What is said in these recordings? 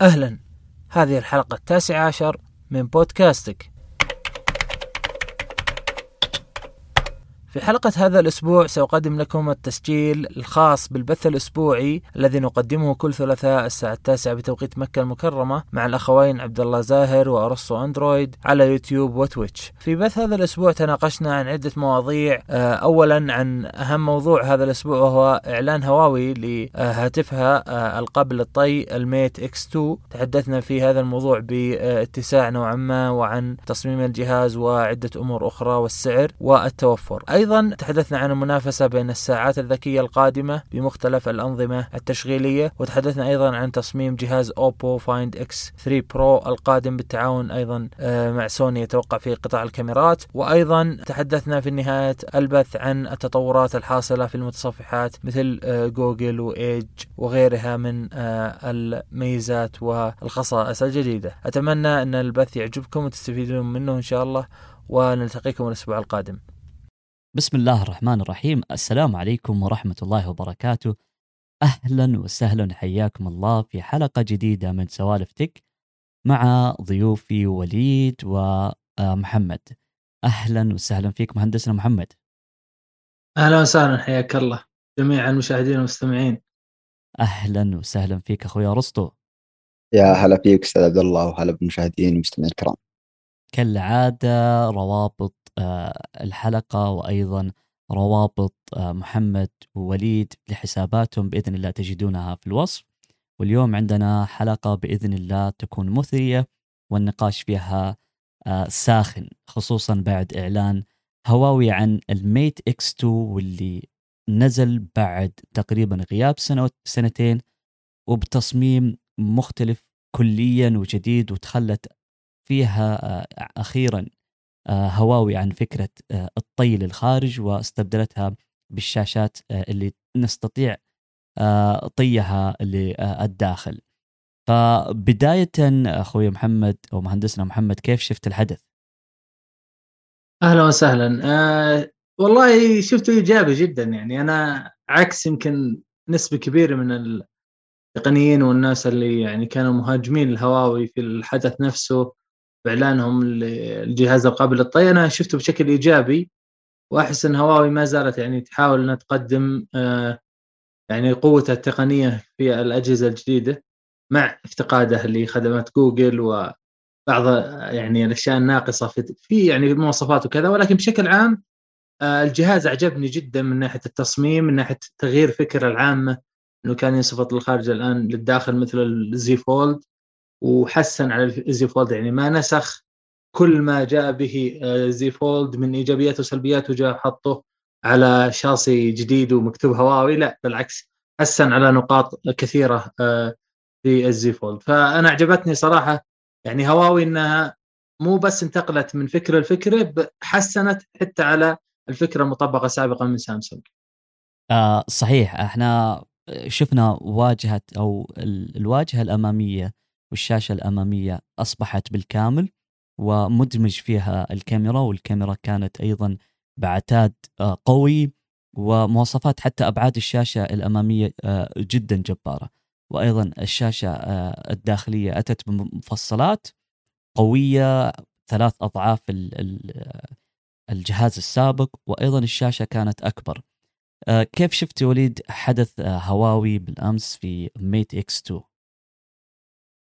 أهلا. هذه الحلقة التاسعة عشر من بودكاستك. في حلقة هذا الأسبوع سأقدم لكم التسجيل الخاص بالبث الأسبوعي الذي نقدمه كل ثلاثاء الساعة التاسعة بتوقيت مكة المكرمة مع الأخوين عبد الله زاهر وأرسطو أندرويد على يوتيوب وتويتش. في بث هذا الأسبوع تناقشنا عن عدة مواضيع آه، أولا عن أهم موضوع هذا الأسبوع وهو إعلان هواوي لهاتفها آه، القابل للطي ال Mate X 2 تحدثنا في هذا الموضوع باتساع نوعا ما وعن تصميم الجهاز وعدة أمور أخرى والسعر والتوفر. أيضا تحدثنا عن المنافسة بين الساعات الذكية القادمة بمختلف الأنظمة التشغيلية وتحدثنا أيضا عن تصميم جهاز Oppo Find X 3 Pro القادم بالتعاون أيضا آه، مع سوني يتوقع في قطاع الكاميرات. وأيضا تحدثنا في نهاية البث عن التطورات الحاصلة في المتصفحات مثل آه، جوجل وإيج وغيرها من آه، الميزات والخصائص الجديدة. أتمنى أن البث يعجبكم وتستفيدون منه إن شاء الله ونلتقيكم الأسبوع القادم. بسم الله الرحمن الرحيم. السلام عليكم ورحمة الله وبركاته. أهلا وسهلا. حياكم الله في حلقة جديدة من سوالف تك مع ضيوفي وليد ومحمد. أهلا وسهلا فيك مهندسنا محمد. أهلا وسهلا. حياك الله. جميع المشاهدين والمستمعين أهلا وسهلا فيك أخوي أرسطو. يا هلا فيك أستاذ عبد الله وهلا بالمشاهدين والمستمعين الكرام. كالعادة روابط آه، الحلقة وأيضا روابط آه، محمد ووليد لحساباتهم بإذن الله تجدونها في الوصف. واليوم عندنا حلقة بإذن الله تكون مثرية والنقاش فيها آه، ساخن خصوصا بعد إعلان هواوي عن ال Mate X 2 واللي نزل بعد تقريبا غياب سنة سنتين وبتصميم مختلف كليا وجديد وتخلت فيها أخيرا آه، هواوي عن فكرة آه، الطي للخارج واستبدلتها بالشاشات آه، اللي نستطيع طيها للداخل. فبداية أخوي محمد أو مهندسنا محمد كيف شفت الحدث؟ أهلا وسهلا. أه والله شفته إيجابي جدا. يعني أنا عكس يمكن نسبة كبيرة من التقنيين والناس اللي يعني كانوا مهاجمين الهواوي في الحدث نفسه. بإعلانهم الجهاز القابل للطي. أنا شفته بشكل إيجابي وأحس إن هواوي ما زالت يعني تحاول إنها تقدم آه، يعني قوتها التقنية في الأجهزة الجديدة مع افتقاده لخدمات جوجل وبعض يعني الأشياء الناقصة في في يعني مواصفات وكذا. ولكن بشكل عام آه، الجهاز أعجبني جدا من ناحية التصميم من ناحية تغيير الفكرة العامة إنه كان ينصفط للخارج الآن للداخل مثل ال Z Fold وحسن على ال Z Fold يعني ما نسخ كل ما جاء به Z Fold من ايجابيات وسلبيات وجاء حطه على شاصي جديد ومكتوب هواوي. لا بالعكس حسن على نقاط كثيرة آه، في ال Z Fold فأنا أعجبتني صراحة يعني هواوي إنها مو بس انتقلت من فكرة لفكرة حسنت حتى على الفكرة المطبقة سابقا من سامسونج. آه صحيح. إحنا شفنا واجهة أو الواجهة الأمامية والشاشة الأمامية أصبحت بالكامل ومدمج فيها الكاميرا والكاميرا كانت أيضا بعتاد آه، قوي ومواصفات حتى أبعاد الشاشة الأمامية آه، جدا جبارة. وأيضا الشاشة آه، الداخلية أتت بمفصلات قوية ثلاث أضعاف الجهاز السابق وأيضا الشاشة كانت أكبر. كيف شفت وليد حدث هواوي بالأمس في Mate X2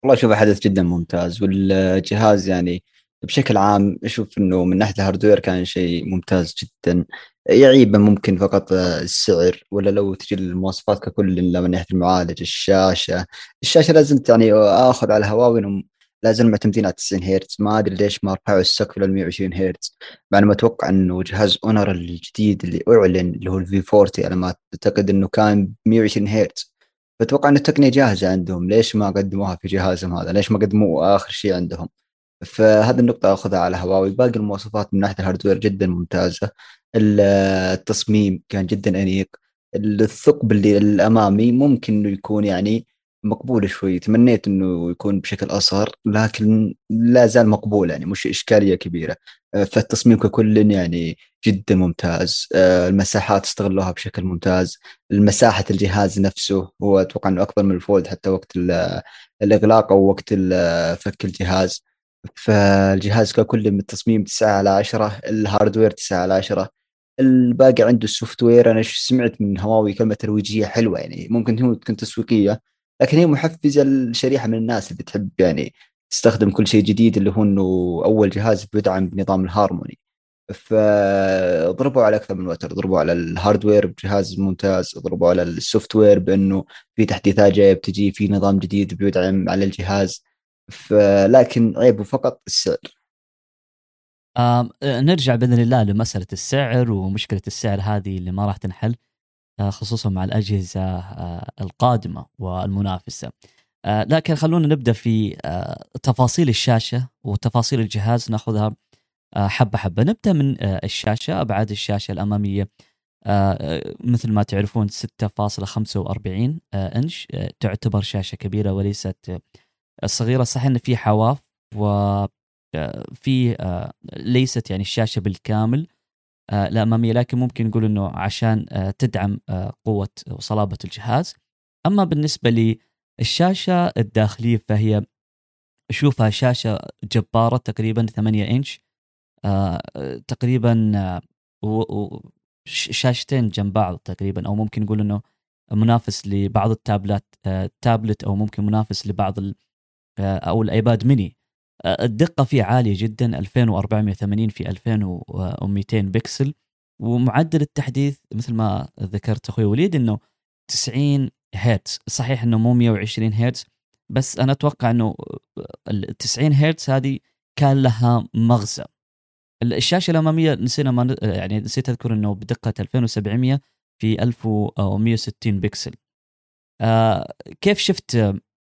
والله اشوفه حدث جدا ممتاز والجهاز يعني بشكل عام أشوف إنه من ناحية ال hardware كان شيء ممتاز جدا. يعيبه ممكن فقط السعر ولا لو تجي المواصفات ككل من ناحية المعالج الشاشة. الشاشة لازم يعني آخذ على هواوي انهم لازم معتمدين على 90 هرتز. ما أدري ليش ما رفعوا السقف لل 120 هرتز. مع إنه أتوقع إنه جهاز Honor الجديد اللي أعلن اللي هو ال V40 على ما أعتقد إنه كان 120 هرتز. فاتوقع إن التقنية جاهزة عندهم؟ ليش ما قدموها في جهازهم هذا؟ ليش ما قدموا آخر شيء عندهم؟ فهذه النقطة أخذها على هواوي. باقي المواصفات من ناحية ال hardware جدا ممتازة. التصميم كان جدا أنيق. الثقب اللي الأمامي ممكن إنه يكون يعني مقبول شوي. تمنيت إنه يكون بشكل أصغر لكن لا زال مقبول يعني مش إشكالية كبيرة. آه، فالتصميم ككل يعني جدا ممتاز. آه، المساحات استغلوها بشكل ممتاز. المساحة الجهاز نفسه هو أتوقع إنه أكبر من ال Fold حتى وقت الإغلاق أو وقت فك الجهاز. فالجهاز ككل من التصميم 9 على 10 ال hardware 9 على 10 الباقي عنده ال software. أنا سمعت من هواوي كلمة ترويجية حلوة يعني ممكن تكون تسويقية. لكن هي محفزة لشريحة من الناس اللي تحب يعني تستخدم كل شيء جديد اللي هو إنه أول جهاز بيدعم بنظام الهارموني. فضربوا على أكثر من وتر ضربوا على ال hardware بجهاز ممتاز ضربوا على ال software بإنه في تحديثات جاية بتجي في نظام جديد بيدعم على الجهاز. لكن عيبه فقط السعر. آه نرجع بإذن الله لمسألة السعر ومشكلة السعر هذه اللي ما راح تنحل. خصوصا مع الأجهزة آه القادمة والمنافسة. آه لكن خلونا نبدأ في آه تفاصيل الشاشة وتفاصيل الجهاز. ناخذها آه حبة حبة. نبدأ من آه الشاشة أبعاد الشاشة الأمامية. آه مثل ما تعرفون 6.45 آه إنش آه تعتبر شاشة كبيرة وليست آه صغيرة. صحيح إن في حواف و في آه، ليست يعني الشاشة بالكامل. آه، الاماميه لكن ممكن نقول إنه عشان آه، تدعم قوة وصلابة الجهاز. أما بالنسبة للشاشه الداخلية فهي أشوفها شاشة جبارة تقريبا 8 إنش تقريبا شاشتين جنب بعض تقريبا أو ممكن نقول إنه منافس لبعض ال tablet tablet أو ممكن منافس لبعض أو ال iPad mini. الدقة فيه عالية جدا 2480 في 2200 بكسل. ومعدل التحديث مثل ما ذكرت أخوي وليد إنه 90 هرتز. صحيح إنه مو 120 هرتز بس أنا أتوقع إنه ال 90 هرتز هذه كان لها مغزى. الشاشة الأمامية نسينا ما يعني نسيت أذكر إنه بدقة 2700 في 1160 بكسل. آه كيف شفت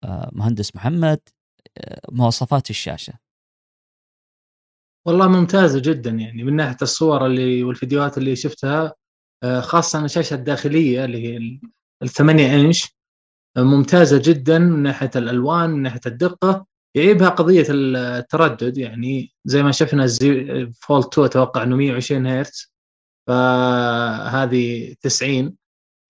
آه مهندس محمد؟ مواصفات الشاشة. والله ممتازة جدا يعني من ناحية الصور اللي والفيديوهات اللي شفتها آه، خاصة الشاشة الداخلية اللي هي الثمانية إنش آه، ممتازة جدا من ناحية الألوان من ناحية الدقة يعيبها قضية التردد يعني زي ما شفنا فولد 2 أتوقع إنه 120 هرتز فهذه 90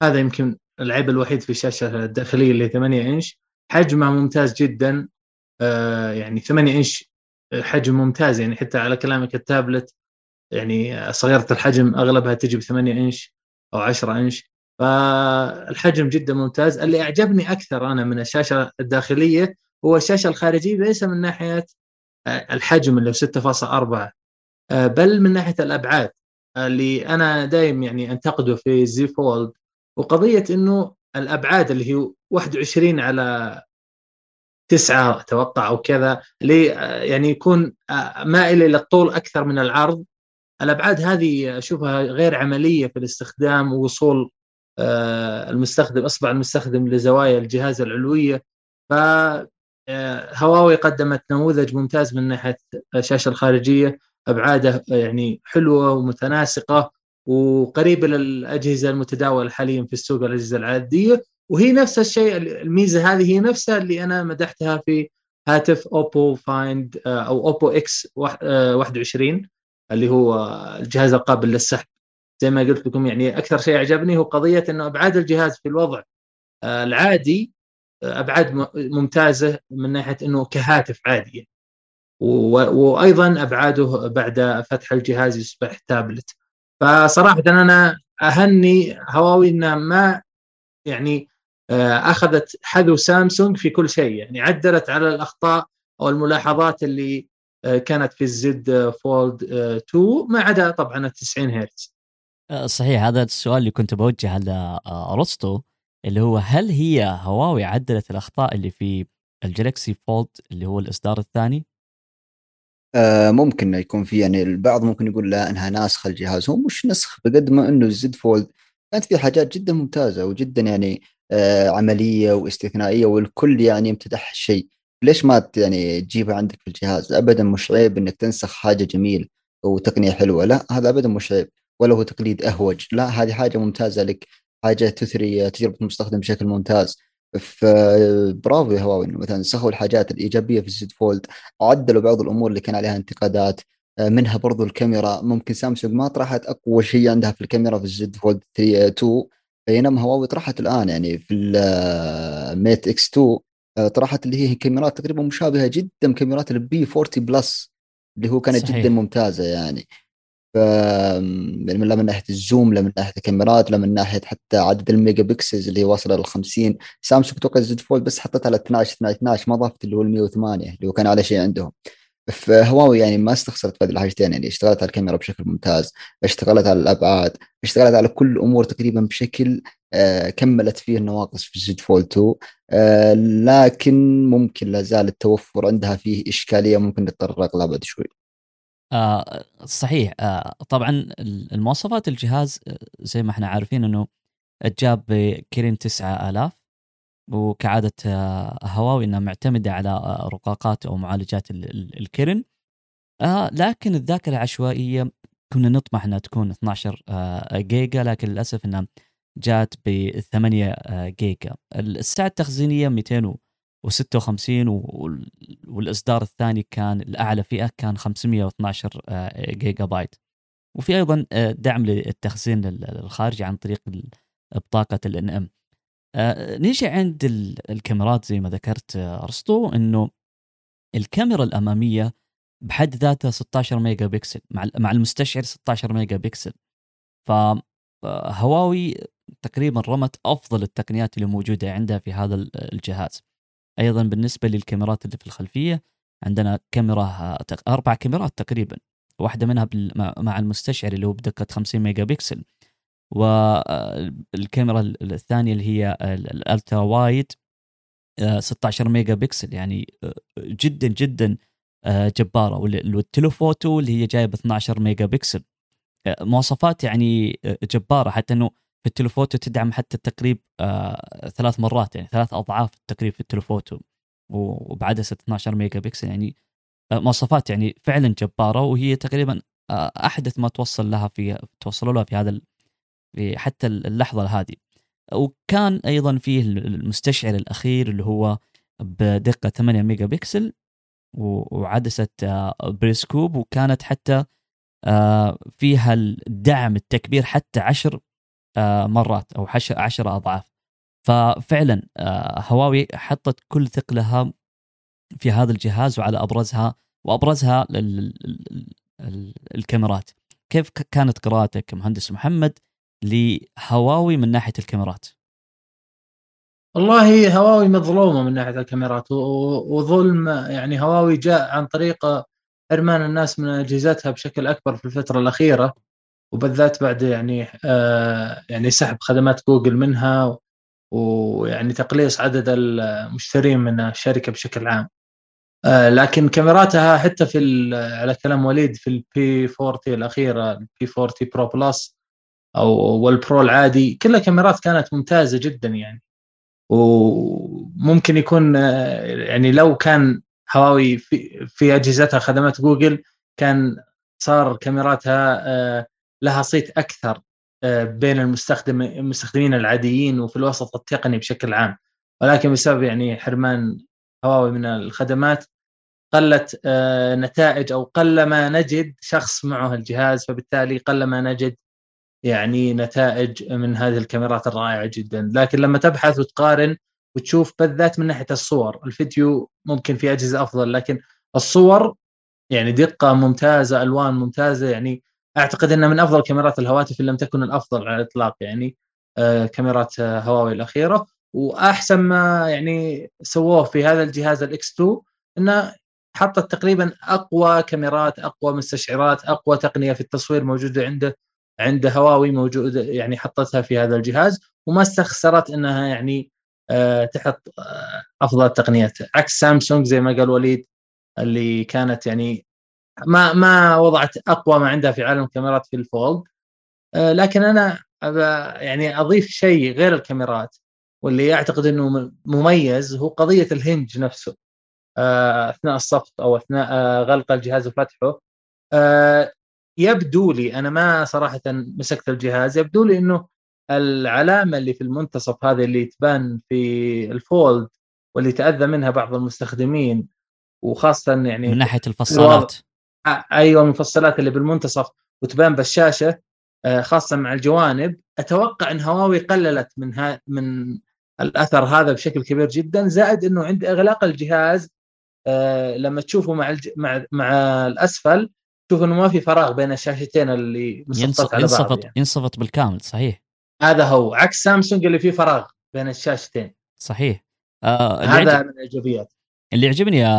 هذا يمكن العيب الوحيد في الشاشة الداخلية اللي 8 إنش. حجمها ممتاز جدا يعني 8 إنش حجم ممتاز يعني حتى على كلامك التابلت يعني صغيرة الحجم أغلبها تجي ب 8 إنش أو 10 إنش فالحجم جدا ممتاز. اللي أعجبني أكثر أنا من الشاشة الداخلية هو الشاشة الخارجية ليس من ناحية آه، الحجم اللي هو 6.4 آه، بل من ناحية الأبعاد اللي أنا دايم يعني أنتقده في زي فولد. وقضية إنه الأبعاد اللي هي 21 على تسعة أتوقع أو كذا لي يعني يكون مائل إلى الطول أكثر من العرض. الأبعاد هذه أشوفها غير عملية في الاستخدام ووصول آه، المستخدم إصبع المستخدم لزوايا الجهاز العلوية. ف آه، هواوي قدمت نموذج ممتاز من ناحية الشاشة الخارجية. أبعاده يعني حلوة ومتناسقة وقريبة للأجهزة المتداولة حاليا في السوق الأجهزة العادية. وهي نفس الشيء الميزة هذه هي نفسها اللي أنا مدحتها في هاتف OPPO Find أو OPPO X 21 اللي هو الجهاز القابل للسحب. زي ما قلت لكم يعني أكثر شيء اعجبني هو قضية إنه أبعاد الجهاز في الوضع آه، العادي آه، أبعاد ممتازة من ناحية إنه كهاتف عادي وأيضا أبعاده بعد فتح الجهاز يصبح تابلت. فصراحة أنا أهني هواوي انها ما يعني آه، أخذت حذو سامسونج في كل شيء. يعني عدلت على الأخطاء أو الملاحظات اللي آه، كانت في الزد فولد 2 ما عدا طبعا ال 90 هرتز. آه، صحيح هذا السؤال اللي كنت بوجهه لأرسطو اللي هو هل هي هواوي عدلت الأخطاء اللي في ال Galaxy Fold اللي هو الإصدار الثاني؟ آه ممكن يكون في يعني البعض ممكن يقول لا إنها ناسخة الجهاز هو مش نسخ بقد ما إنه ال Z Fold كانت في حاجات جدا ممتازة وجدا يعني آه، عملية واستثنائية والكل يعني امتدح الشيء. ليش ما يعني تجيبها عندك في الجهاز؟ ابدا مش عيب إنك تنسخ حاجة جميل وتقنية حلوة لا هذا ابدا مش عيب. ولا هو تقليد أهوج لا هذه حاجة ممتازة لك حاجة تثري تجربة المستخدم بشكل ممتاز. فبرافو يا هواوي مثلا نسخوا الحاجات الإيجابية في ال Z Fold عدلوا بعض الأمور اللي كان عليها انتقادات آه، منها برضو الكاميرا. ممكن سامسونج ما طرحت أقوى شيء عندها في الكاميرا في ال Z Fold 3 2 بينما هواوي طرحت الآن يعني في ال Mate X2 طرحت اللي هي كاميرات تقريبا مشابهة جدا كاميرات ال P40 Plus اللي هو كانت صحيح. جدا ممتازة يعني. ف يعني لا من ناحية ال zoom لا من ناحية الكاميرات لا من ناحية حتى عدد ال megapixels اللي واصلة ل 50 سامسونج أتوقع Z Fold بس حطتها على 12 12 ما ضافت اللي هو ال 108 اللي هو كان أعلى شيء عندهم. فهواوي يعني ما استخسرت في هذه الحاجتين يعني اشتغلت على الكاميرا بشكل ممتاز اشتغلت على الأبعاد اشتغلت على كل الأمور تقريبا بشكل آه كملت فيه النواقص في Z Fold 2 آه لكن ممكن لا زال التوفر عندها فيه إشكالية ممكن نتطرق لها بعد شوي. آه صحيح. آه طبعا المواصفات الجهاز آه، زي ما إحنا عارفين إنه جاب ب Kirin 9000 وكعادة آه، هواوي إنها معتمدة على آه، رقاقات أو معالجات ال Kirin آه لكن الذاكرة العشوائية كنا نطمح إنها تكون 12 جيجا لكن للأسف إنها جات ب 8 جيجا. السعة التخزينية 256 والإصدار الثاني كان الأعلى فئة كان 512 جيجا بايت. وفي أيضا دعم للتخزين الخارجي عن طريق بطاقة ال NM. نيجي عند الكاميرات زي ما ذكرت آه، أرسطو إنه الكاميرا الأمامية بحد ذاتها 16 ميجا بكسل مع مع المستشعر 16 ميجا بكسل ف آه، تقريبا رمت أفضل التقنيات اللي موجودة عندها في هذا الجهاز. أيضا بالنسبة للكاميرات اللي في الخلفية عندنا كاميرا آه، أربع كاميرات تقريبا واحدة منها مع المستشعر اللي هو بدقة 50 ميجا بكسل والكاميرا الثانية اللي هي ال ultra wide 16 ميجا بكسل يعني آه، جدا جدا آه، جبارة. وال telephoto اللي هي جايبة 12 ميجا بكسل آه، مواصفات يعني جبارة. حتى إنه في ال telephoto تدعم حتى التقريب ثلاث مرات يعني ثلاث أضعاف التقريب في ال telephoto وبعدسه 12 ميجا بكسل يعني مواصفات يعني فعلا جبارة. وهي تقريبا أحدث ما توصل لها في توصلوا لها في هذا في حتى اللحظة هذه. وكان أيضا فيه المستشعر الأخير اللي هو بدقة 8 ميجا بكسل وعدسة آه، بريسكوب وكانت حتى آه، فيها الدعم التكبير حتى 10 آه، مرات أو 10 أضعاف. ففعلا هواوي حطت كل ثقلها في هذا الجهاز وعلى أبرزها وأبرزها الكاميرات. كيف كانت قراءتك مهندس محمد؟ لهواوي من ناحية الكاميرات؟ والله هواوي مظلومة من ناحية الكاميرات وظلم يعني هواوي جاء عن طريق حرمان الناس من أجهزتها بشكل أكبر في الفترة الأخيرة وبالذات بعد يعني آه يعني سحب خدمات جوجل منها ويعني تقليص عدد المشترين من الشركة بشكل عام. آه لكن كاميراتها حتى في على كلام وليد في ال P 40 الأخيرة ال P 40 Pro Plus أو وال Pro العادي كلها كاميرات كانت ممتازة جدا يعني. وممكن يكون يعني لو كان هواوي في, في أجهزتها خدمات جوجل كان صار كاميراتها آه، لها صيت أكثر آه، بين المستخدم المستخدمين العاديين وفي الوسط التقني بشكل عام. ولكن بسبب يعني حرمان هواوي من الخدمات قلت آه، نتائج أو قل ما نجد شخص معه الجهاز فبالتالي قل ما نجد يعني نتائج من هذه الكاميرات الرائعة جدا. لكن لما تبحث وتقارن وتشوف بالذات من ناحية الصور الفيديو ممكن في أجهزة أفضل لكن الصور يعني دقة ممتازة ألوان ممتازة يعني أعتقد إنها من أفضل كاميرات الهواتف إن لم تكن الأفضل على الإطلاق يعني آه كاميرات آه هواوي الأخيرة. وأحسن ما يعني سووه في هذا الجهاز الاكس 2 إنه حطت تقريبا أقوى كاميرات أقوى مستشعرات أقوى تقنية في التصوير موجودة عنده. عند هواوي موجوده يعني حطتها في هذا الجهاز وما استخسرت إنها يعني آه، تحط آه، أفضل التقنيات عكس سامسونج زي ما قال وليد اللي كانت يعني ما ما وضعت أقوى ما عندها في عالم الكاميرات في الفولد. آه، لكن أنا يعني أضيف شيء غير الكاميرات واللي أعتقد إنه مميز هو قضية الهنج نفسه أثناء الصفط أو أثناء غلق الجهاز وفتحه. يبدو لي أنا ما صراحة مسكت الجهاز يبدو لي إنه العلامة اللي في المنتصف هذه اللي تبان في الفولد واللي تأذى منها بعض المستخدمين وخاصة يعني من ناحية الفصالات أيوه المفصلات اللي بالمنتصف وتبان بالشاشه خاصة مع الجوانب. أتوقع إن هواوي قللت من ها من الأثر هذا بشكل كبير جدا زائد إنه عند إغلاق الجهاز لما تشوفه مع الج... مع مع الأسفل تشوف إنه ما في فراغ بين الشاشتين اللي ينصفط على بعض ينصفط يعني. ينصفط بالكامل صحيح. هذا هو. عكس سامسونج اللي فيه فراغ بين الشاشتين. صحيح. آه هذا عجب... من الإيجابيات. اللي يعجبني يا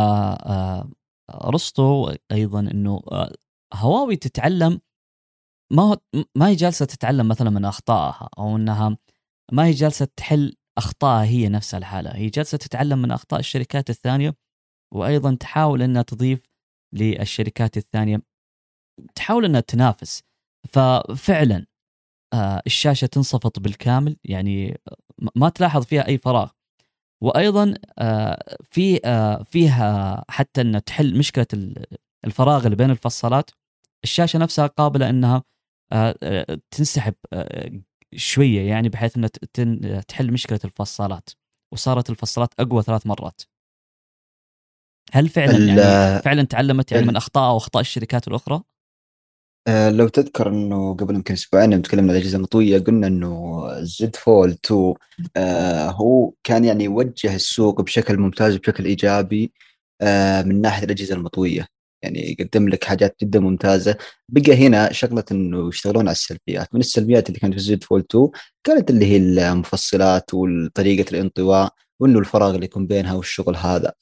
آه رستو أيضا إنه آه هواوي تتعلم ما هو ما هي جالسة تتعلم مثلا من أخطائها أو إنها ما هي جالسة تحل أخطائها هي نفسها الحالة هي جالسة تتعلم من أخطاء الشركات الثانية وأيضا تحاول إنها تضيف للشركات الثانية تحاول إنها تنافس. ففعلا آه، الشاشة تنصفط بالكامل يعني ما تلاحظ فيها أي فراغ. وأيضا آه، في آه، فيها حتى إنها تحل مشكلة الفراغ اللي بين الفصلات. الشاشة نفسها قابلة إنها تنسحب شوية يعني بحيث إنها تحل مشكلة الفصالات وصارت المفصلات أقوى ثلاث مرات. هل فعلا يعني فعلا تعلمت يعني من أخطاء أو أخطاء الشركات الأخرى؟ آه، لو تذكر إنه قبل يمكن أسبوعين تكلمنا عن الأجهزة المطويه قلنا إنه ال Z Fold 2 آه هو كان يعني يوجه السوق بشكل ممتاز وبشكل إيجابي آه من ناحية الأجهزة المطويه يعني يقدم لك حاجات جدا ممتازة. بقى هنا شغلة إنه يشتغلون على السلبيات. من السلبيات اللي كانت في ال Z Fold 2 كانت اللي هي المفصلات وطريقة الانطواء وإنه الفراغ اللي يكون بينها والشغل هذا.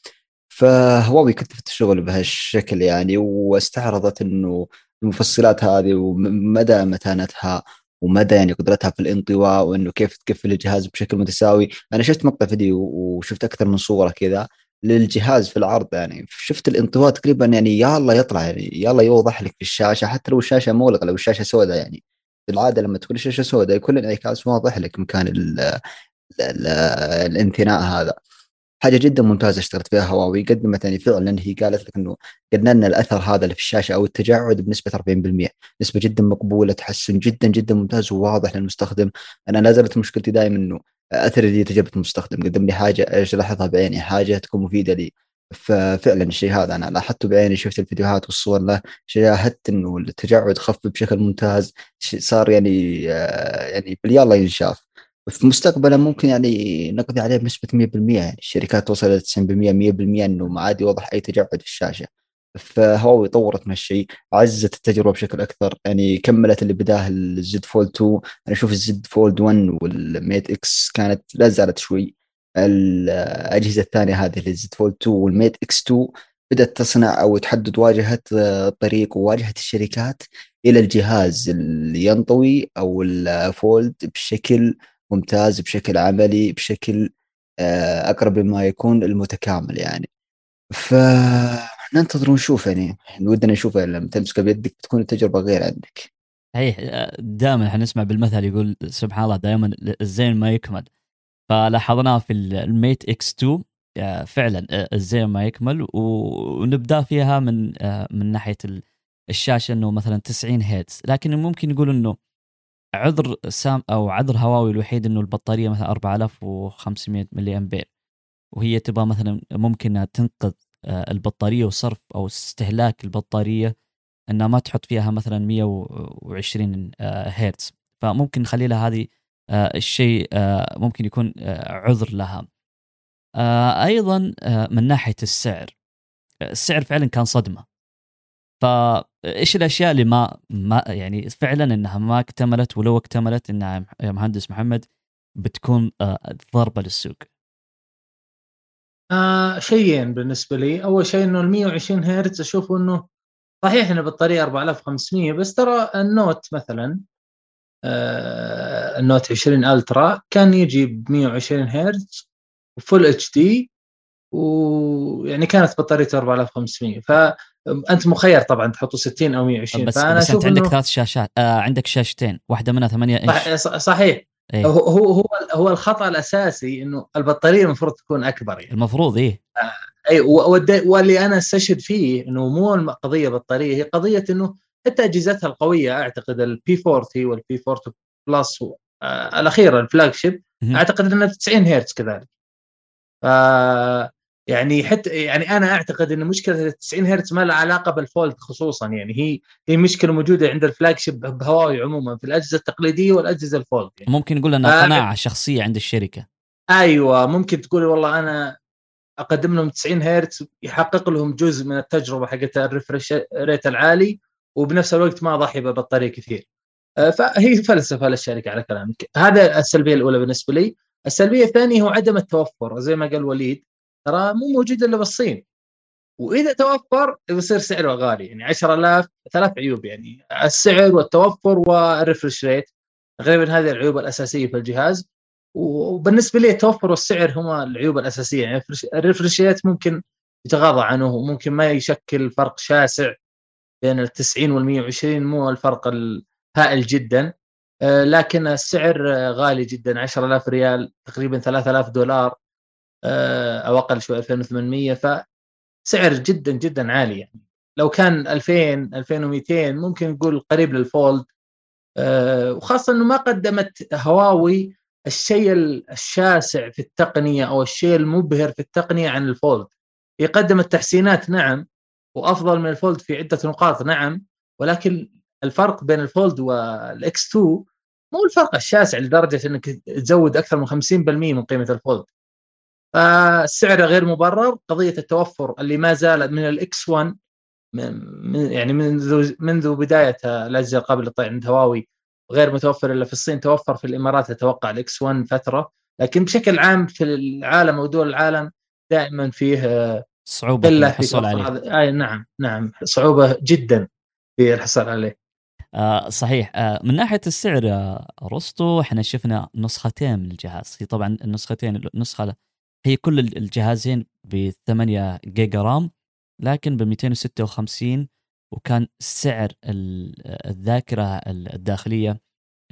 فهواوي كتفت الشغل بهالشكل يعني واستعرضت إنه المفصلات هذه ومدى متانتها ومدى يعني قدرتها في الانطواء وإنه كيف تقفل الجهاز بشكل متساوي. أنا شفت مقطع فيديو وشفت أكثر من صورة كذا للجهاز في العرض يعني. شفت الانطواء تقريبا يعني يا الله يطلع يعني يا الله يوضح لك في الشاشة حتى لو الشاشة مغلقة لو الشاشة سوداء يعني. بالعاده لما تكون الشاشة سوداء يكون الانعكاس واضح لك مكان الانثناء هذا. حاجة جدا ممتازة اشتغلت فيها هواوي. قدمت يعني فعلا هي قالت لك إنه قلنا لنا الأثر هذا اللي في الشاشة أو التجعد بنسبة 40% نسبة جدا مقبولة تحسن جدا جدا ممتاز وواضح للمستخدم. أنا لا زالت مشكلتي دائما إنه اثر لي تجربه المستخدم. قدم لي حاجة إيش الاحظها بعيني؟ حاجة تكون مفيدة لي. ففعلا الشيء هذا أنا لاحظته بعيني شفت الفيديوهات والصور له شاهدت إنه التجعد خف بشكل ممتاز. صار يعني آه، يعني باليالله ينشاف. في مستقبلا ممكن يعني نقضي عليه بنسبة 100% يعني الشركات وصلت 90% 100% إنه ما عاد يوضح أي تجعد في الشاشة. فهواوي طورت من الشيء عززت التجربة بشكل أكثر يعني كملت اللي بداه ال Z Fold 2 أنا أشوف ال Z Fold 1 وال Mate X كانت لا زالت شوي. الأجهزة الثانية هذه اللي ال Z Fold 2 وال Mate X 2 بدأت تصنع أو تحدد واجهة الطريق وواجهة الشركات إلى الجهاز اللي ينطوي أو الفولد بشكل ممتاز بشكل عملي بشكل آه، أقرب مما يكون المتكامل يعني. فننتظر ونشوف يعني. ودنا نشوف لما تمسكه بيدك بتكون التجربة غير عندك. صحيح دائما حنسمع بالمثل يقول سبحان الله دائما الزين ما يكمل. فلاحظناه في الميت إكس 2 آه، فعلا آه، الزين ما يكمل. ونبدأ فيها من من ناحية الشاشة إنه مثلا 90 هيرتز لكن ممكن نقول إنه عذر سام أو عذر هواوي الوحيد إنه البطارية مثلا 4500 ملي أمبير. وهي تبغى مثلا ممكن إنها تنقذ آه، البطارية وصرف أو استهلاك البطارية إنها ما تحط فيها مثلا 120 آه، هرتز. فممكن نخلي لها هذه آه، الشيء ممكن يكون عذر لها. أيضا من ناحية السعر. السعر فعلا كان صدمة. فايش الأشياء اللي ما ما يعني فعلا إنها ما اكتملت ولو اكتملت إنها يا مهندس محمد بتكون آه، ضربه للسوق؟ آه شيئين بالنسبة لي، أول شيء إنه ال 120 هرتز أشوف إنه صحيح إنه بطارية 4500 بس ترى النوت مثلا آه النوت 20 ألترا كان يجي ب 120 هرتز وفول اتش دي ويعني كانت بطاريته 4500 فانت مخير طبعا تحطه 60 أو 120 بس فأنا بس أنت عندك ثلاث شاشات آه عندك شاشتين واحدة منها 8 إنش. صحيح. إيه؟ هو هو هو الخطأ الأساسي إنه البطارية المفروض تكون أكبر يعني. المفروض إيه. آه أي واللي أنا أستشهد فيه إنه مو قضية بطارية هي قضية إنه حتى اجهزتها القوية أعتقد ال P 40 وال P 40 Plus آه الأخيرة ال flagship. أعتقد إنها 90 هرتز كذلك. ف يعني حتى يعني أنا أعتقد إن مشكلة ال 90 هرتز ما لها علاقة بال Fold خصوصا يعني هي هي مشكلة موجودة عند ال flagship بهواوي عموما في الأجهزة التقليدية والأجهزة ال Fold يعني. ممكن نقول انها آه، قناعة شخصية عند الشركة. أيوه ممكن تقول والله أنا أقدم لهم 90 هرتز يحقق لهم جزء من التجربة حقت ال refresh rate العالي وبنفس الوقت ما اضحي ببطارية كثير. آه، فهي فلسفة للشركة على كلامك. هذا السلبية الأولى بالنسبة لي. السلبية الثانية هو عدم التوفر. زي ما قال وليد ترى مو موجود إلا بالصين. وإذا توفر بيصير سعره غالي يعني 10000 ثلاث عيوب يعني السعر والتوفر وال refresh rate غالبا هذه العيوب الأساسية في الجهاز. وبالنسبة لي التوفر والسعر هما العيوب الأساسية يعني ال refresh rate ممكن يتغاضى عنه وممكن ما يشكل فرق شاسع بين ال 90 وال 120 مو الفرق الهائل جدا. آه، لكن السعر غالي جدا 10000 ريال تقريبا 3000 دولار. أو أقل شوي 2800 فسعر جدا جدا عالي يعني. لو كان 2000 2200 ممكن نقول قريب للفولد. آه، وخاصة إنه ما قدمت هواوي الشيء الشاسع في التقنية أو الشيء المبهر في التقنية عن ال Fold. هي قدمت تحسينات نعم وأفضل من ال Fold في عدة نقاط نعم ولكن الفرق بين ال Fold وال X 2 مو الفرق الشاسع لدرجة إنك تزود أكثر من 50% من قيمة ال Fold. فالسعر غير مبرر. قضية التوفر اللي ما زال من ال X 1 من يعني منذ منذ بداية الاجهزه القابله للطي عند هواوي غير متوفر إلا في الصين. توفر في الإمارات أتوقع ال X 1 فترة. لكن بشكل عام في العالم ودول العالم دائما فيه صعوبة قلة في الحصول عليه. أي نعم نعم. صعوبة جدا في الحصول عليه. آه صحيح. آه من ناحية السعر يا رستو إحنا شفنا نسختين من الجهاز. هي طبعا النسختين النسخة هي كل الجهازين ب 8 جيجا رام لكن ب 256 وكان سعر ال- الذاكرة الداخلية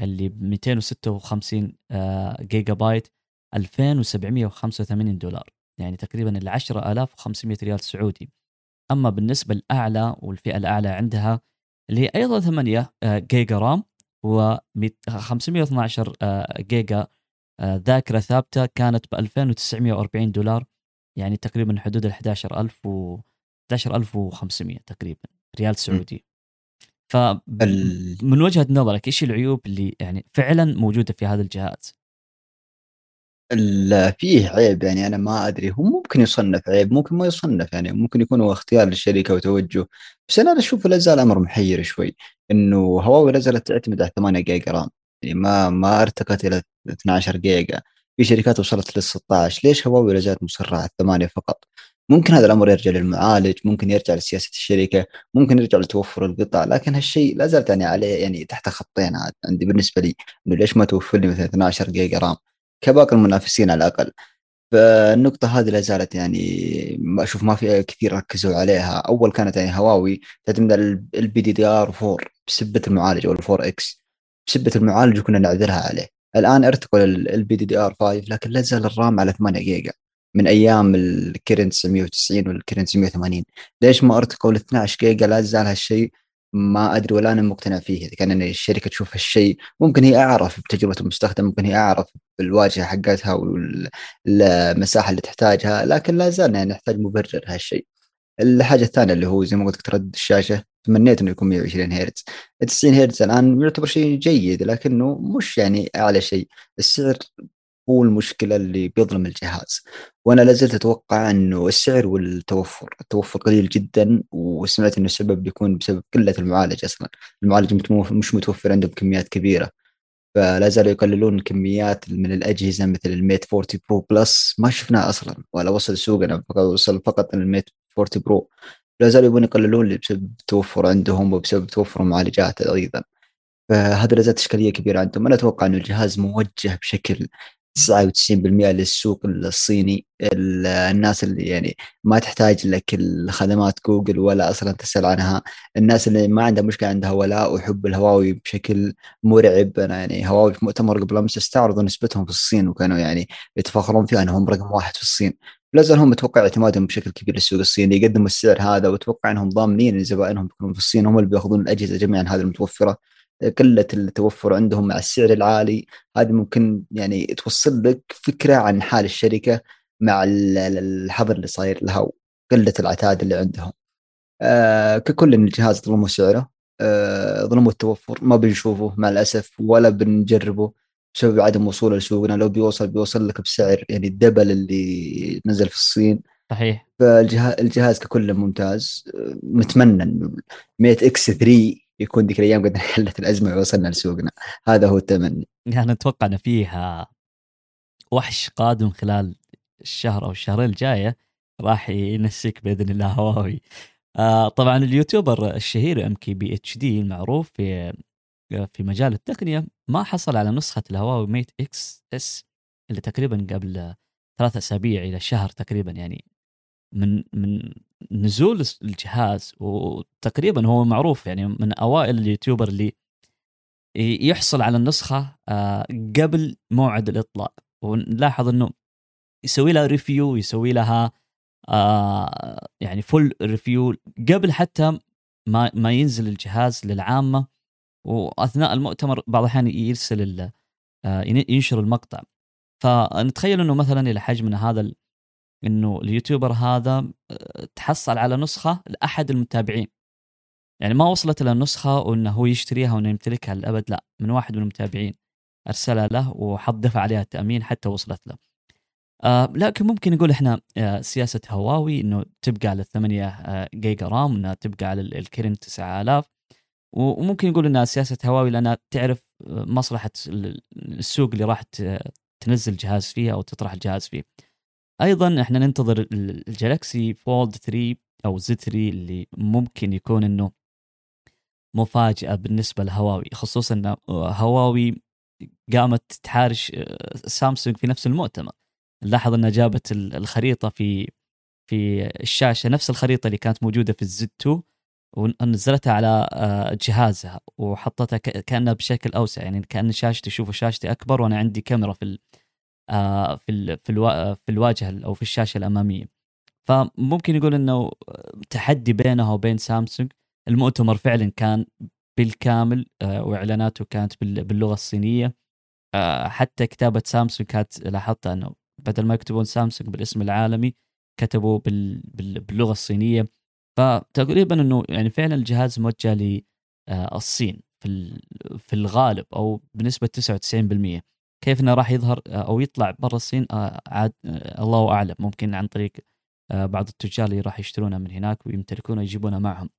اللي ب 256 آه، جيجا بايت 2785 دولار. يعني تقريبا ال 10500 ريال سعودي. أما بالنسبة الاعلى والفئة الأعلى عندها اللي هي أيضا 8 آه، جيجا رام و 512 آه، جيجا ذاكرة ثابتة كانت ب 2940 دولار يعني تقريبا حدود ال 11000 و 11500 تقريبا ريال سعودي. ف من وجهة نظرك إيش العيوب اللي يعني فعلا موجودة في هذا الجهاز؟ ال- فيه عيب يعني أنا ما أدري هو ممكن يصنف عيب ممكن ما يصنف يعني ممكن يكون هو اختيار للشركة وتوجه بس أنا أشوف لا زال أمر محير شوي إنه هواوي لا زالت تعتمد على 8 جيجا رام. يعني ما ما ارتقت إلى 12 جيجا. في شركات وصلت لل 16 ليش هواوي لا زالت مصره على 8 فقط؟ ممكن هذا الأمر يرجع للمعالج ممكن يرجع لسياسة الشركة ممكن يرجع لتوفر القطع لكن هالشيء لا زالت يعني عليه يعني تحت خطين عاد. عندي بالنسبة لي إنه ليش ما توفر لي مثلا 12 جيجا رام كباقي المنافسين على الأقل. فالنقطة هذه لا زالت يعني أشوف ما في كثير ركزوا عليها، أول كانت يعني هواوي تعتمد على ال LPDDR 4 بسبة المعالج أو ال 4X. بسبة المعالج وكنا نعذرها عليه، الآن ارتقوا لل LPDDR 5 لكن لا زال الرام على 8 جيجا. من أيام ال Kirin 990 وال Kirin 980 ليش ما ارتقوا ل 12 جيجا؟ لا زال هالشيء ما أدري ولا أنا مقتنع فيه. إذا كان الشركة تشوف هالشيء ممكن هي أعرف بتجربة المستخدم ممكن هي أعرف بالواجهة حقتها والمساحه اللي تحتاجها لكن لا زال يعني نحتاج مبرر هالشيء. الحاجة الثانية اللي هو زي ما قلت لك تردد الشاشة. تمنيت إنه يكون 120 هرتز. 90 هرتز الآن يعتبر شيء جيد لكنه مش يعني أعلى شيء. السعر هو المشكلة اللي بيظلم الجهاز. وأنا لا زلت أتوقع إنه السعر والتوفر التوفر قليل جدا وسمعت إنه السبب بيكون بسبب قلة المعالج أصلا. المعالج مش متوفر عندهم كميات كبيرة. فلا زالوا يقللون الكميات من الأجهزة مثل ال Mate 40 Pro Plus ما شفناه أصلا ولا وصل سوقنا وصل فقط ال Mate 40 برو. لا زالوا يبون يقللون بسبب التوفر عندهم وبسبب توفر المعالجات أيضا. فهذا لا زالت إشكالية كبيرة عندهم. أنا أتوقع إنه الجهاز موجه بشكل 99% للسوق الصيني. ال- الناس اللي يعني ما تحتاج لك الخدمات جوجل ولا أصلا تسأل عنها. الناس اللي ما عندها مشكلة عندها ولاء وحب الهواوي بشكل مرعب. أنا يعني هواوي في مؤتمر قبل أمس استعرضوا نسبتهم في الصين وكانوا يعني يتفاخرون فيها. أنهم رقم واحد في الصين. لا زال هم أتوقع اعتمادهم بشكل كبير للسوق الصيني. يقدموا السعر هذا وأتوقع إنهم ضامنين إن زبائنهم بيكونون في الصين. هم اللي بيأخذون الأجهزة جميعا هذه المتوفرة. قلة التوفر عندهم مع السعر العالي. هذه ممكن يعني توصل لك فكرة عن حال الشركة مع الحظر اللي صاير لها وقلة العتاد اللي عندهم. آه ككل من الجهاز ظلموا سعره. آه ظلموا التوفر. ما بنشوفه مع الأسف ولا بنجربه. بسبب عدم وصوله لسوقنا لو بيوصل بيوصل لك بسعر يعني الدبل اللي نزل في الصين. صحيح. فالجهاز الجهاز ككل ممتاز. نتمنى انه 100 إكس 3 يكون ذيك الأيام قد حلت الأزمة ووصلنا لسوقنا. هذا هو التمني. يعني أتوقع إن فيها وحش قادم خلال الشهر أو الشهرين الجاية راح ينسيك بإذن الله هواوي. آه طبعا اليوتيوبر الشهير ام كي بي اتش دي المعروف في في مجال التقنية ما حصل على نسخة الهواوي Mate XS اللي تقريبا قبل ثلاثة أسابيع إلى شهر تقريبا يعني من من نزول الجهاز وتقريبا هو معروف يعني من أوائل اليوتيوبر اللي يحصل على النسخة آه، قبل موعد الإطلاق. ونلاحظ إنه يسوي لها review يسوي لها آه، يعني full review قبل حتى ما ما ينزل الجهاز للعامة. وأثناء المؤتمر بعض الأحيان يرسل آه، ينشر المقطع. فنتخيل إنه مثلا إلى حجمنا هذا إنه اليوتيوبر هذا آه، تحصل على نسخة لأحد المتابعين. يعني ما وصلت له النسخة وإنه هو يشتريها وإنه يمتلكها للأبد لا من واحد من المتابعين. أرسلها له وحط دفع عليها التأمين حتى وصلت له. آه لكن ممكن نقول إحنا آه سياسة هواوي إنه تبقى على 8 آه جيجا رام إنها تبقى على الكريم 9000 وممكن نقول إنها سياسة هواوي لأنها تعرف آه، مصلحة السوق اللي راح تنزل جهاز فيه أو تطرح الجهاز فيه. أيضا إحنا ننتظر ال Galaxy Fold 3 أو Z 3 اللي ممكن يكون إنه مفاجأة بالنسبة لهواوي خصوصا ان هواوي قامت تحارش آه، سامسونج في نفس المؤتمر نلاحظ إنها جابت الخريطة في في الشاشة نفس الخريطة اللي كانت موجودة في ال Z 2 ونزلتها على آه، جهازها وحطتها كأنها بشكل أوسع يعني كأن شاشتي شوفوا شاشتي أكبر وأنا عندي كاميرا في آه، في في في الواجهة أو في الشاشة الأمامية. فممكن يقول إنه تحدي بينها وبين سامسونج. المؤتمر فعلا كان بالكامل آه، وإعلاناته كانت باللغة الصينية. حتى كتابة سامسونج كانت لاحظت إنه بدل ما يكتبون سامسونج بالاسم العالمي كتبوا باللغة الصينية. فتقريبا إنه يعني فعلا الجهاز موجه للصين آه، في في الغالب أو بنسبة 99% كيف إنه راح يظهر آه، أو يطلع برا الصين آه، عاد الله أعلم. ممكن عن طريق بعض التجار اللي راح يشترونها من هناك ويمتلكونها يجيبونها معهم.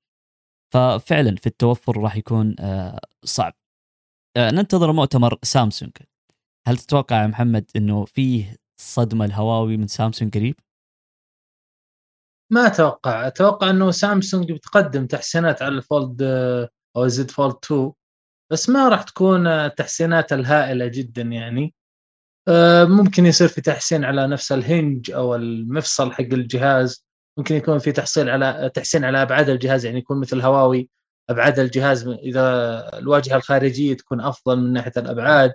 ففعلا في التوفر راح يكون صعب. ننتظر مؤتمر سامسونج. هل تتوقع يا محمد إنه فيه صدمة الهواوي من سامسونج قريب؟ ما أتوقع. أتوقع إنه سامسونج بتقدم تحسينات على ال Fold آه، أو Z Fold 2 بس ما راح تكون آه، تحسينات الهائلة جدا يعني. آه، ممكن يصير في تحسين على نفس ال hinge أو المفصل حق الجهاز. ممكن يكون في تحسين على تحسين على أبعاد الجهاز يعني يكون مثل هواوي أبعاد الجهاز إذا الواجهة الخارجية تكون أفضل من ناحية الأبعاد.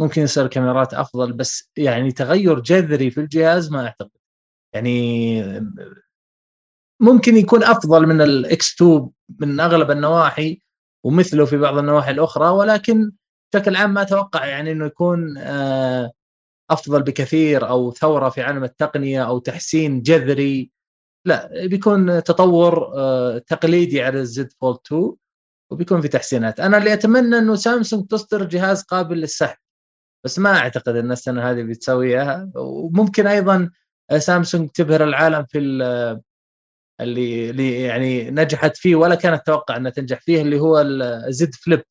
ممكن يصير كاميرات أفضل بس يعني تغير جذري في الجهاز ما أعتقد. يعني ممكن يكون أفضل من ال X2 من أغلب النواحي ومثله في بعض النواحي الأخرى ولكن بشكل عام ما أتوقع يعني إنه يكون آه، أفضل بكثير أو ثورة في عالم التقنية أو تحسين جذري. لا بيكون تطور آه، تقليدي على ال Z Fold 2 وبيكون في تحسينات. أنا اللي أتمنى إنه سامسونج تصدر جهاز قابل للسحب بس ما أعتقد إن السنة هذه بتسويها. وممكن أيضا سامسونج تبهر العالم في اللي اللي يعني نجحت فيه ولا كانت تتوقع أنها تنجح فيه اللي هو الزد فليب.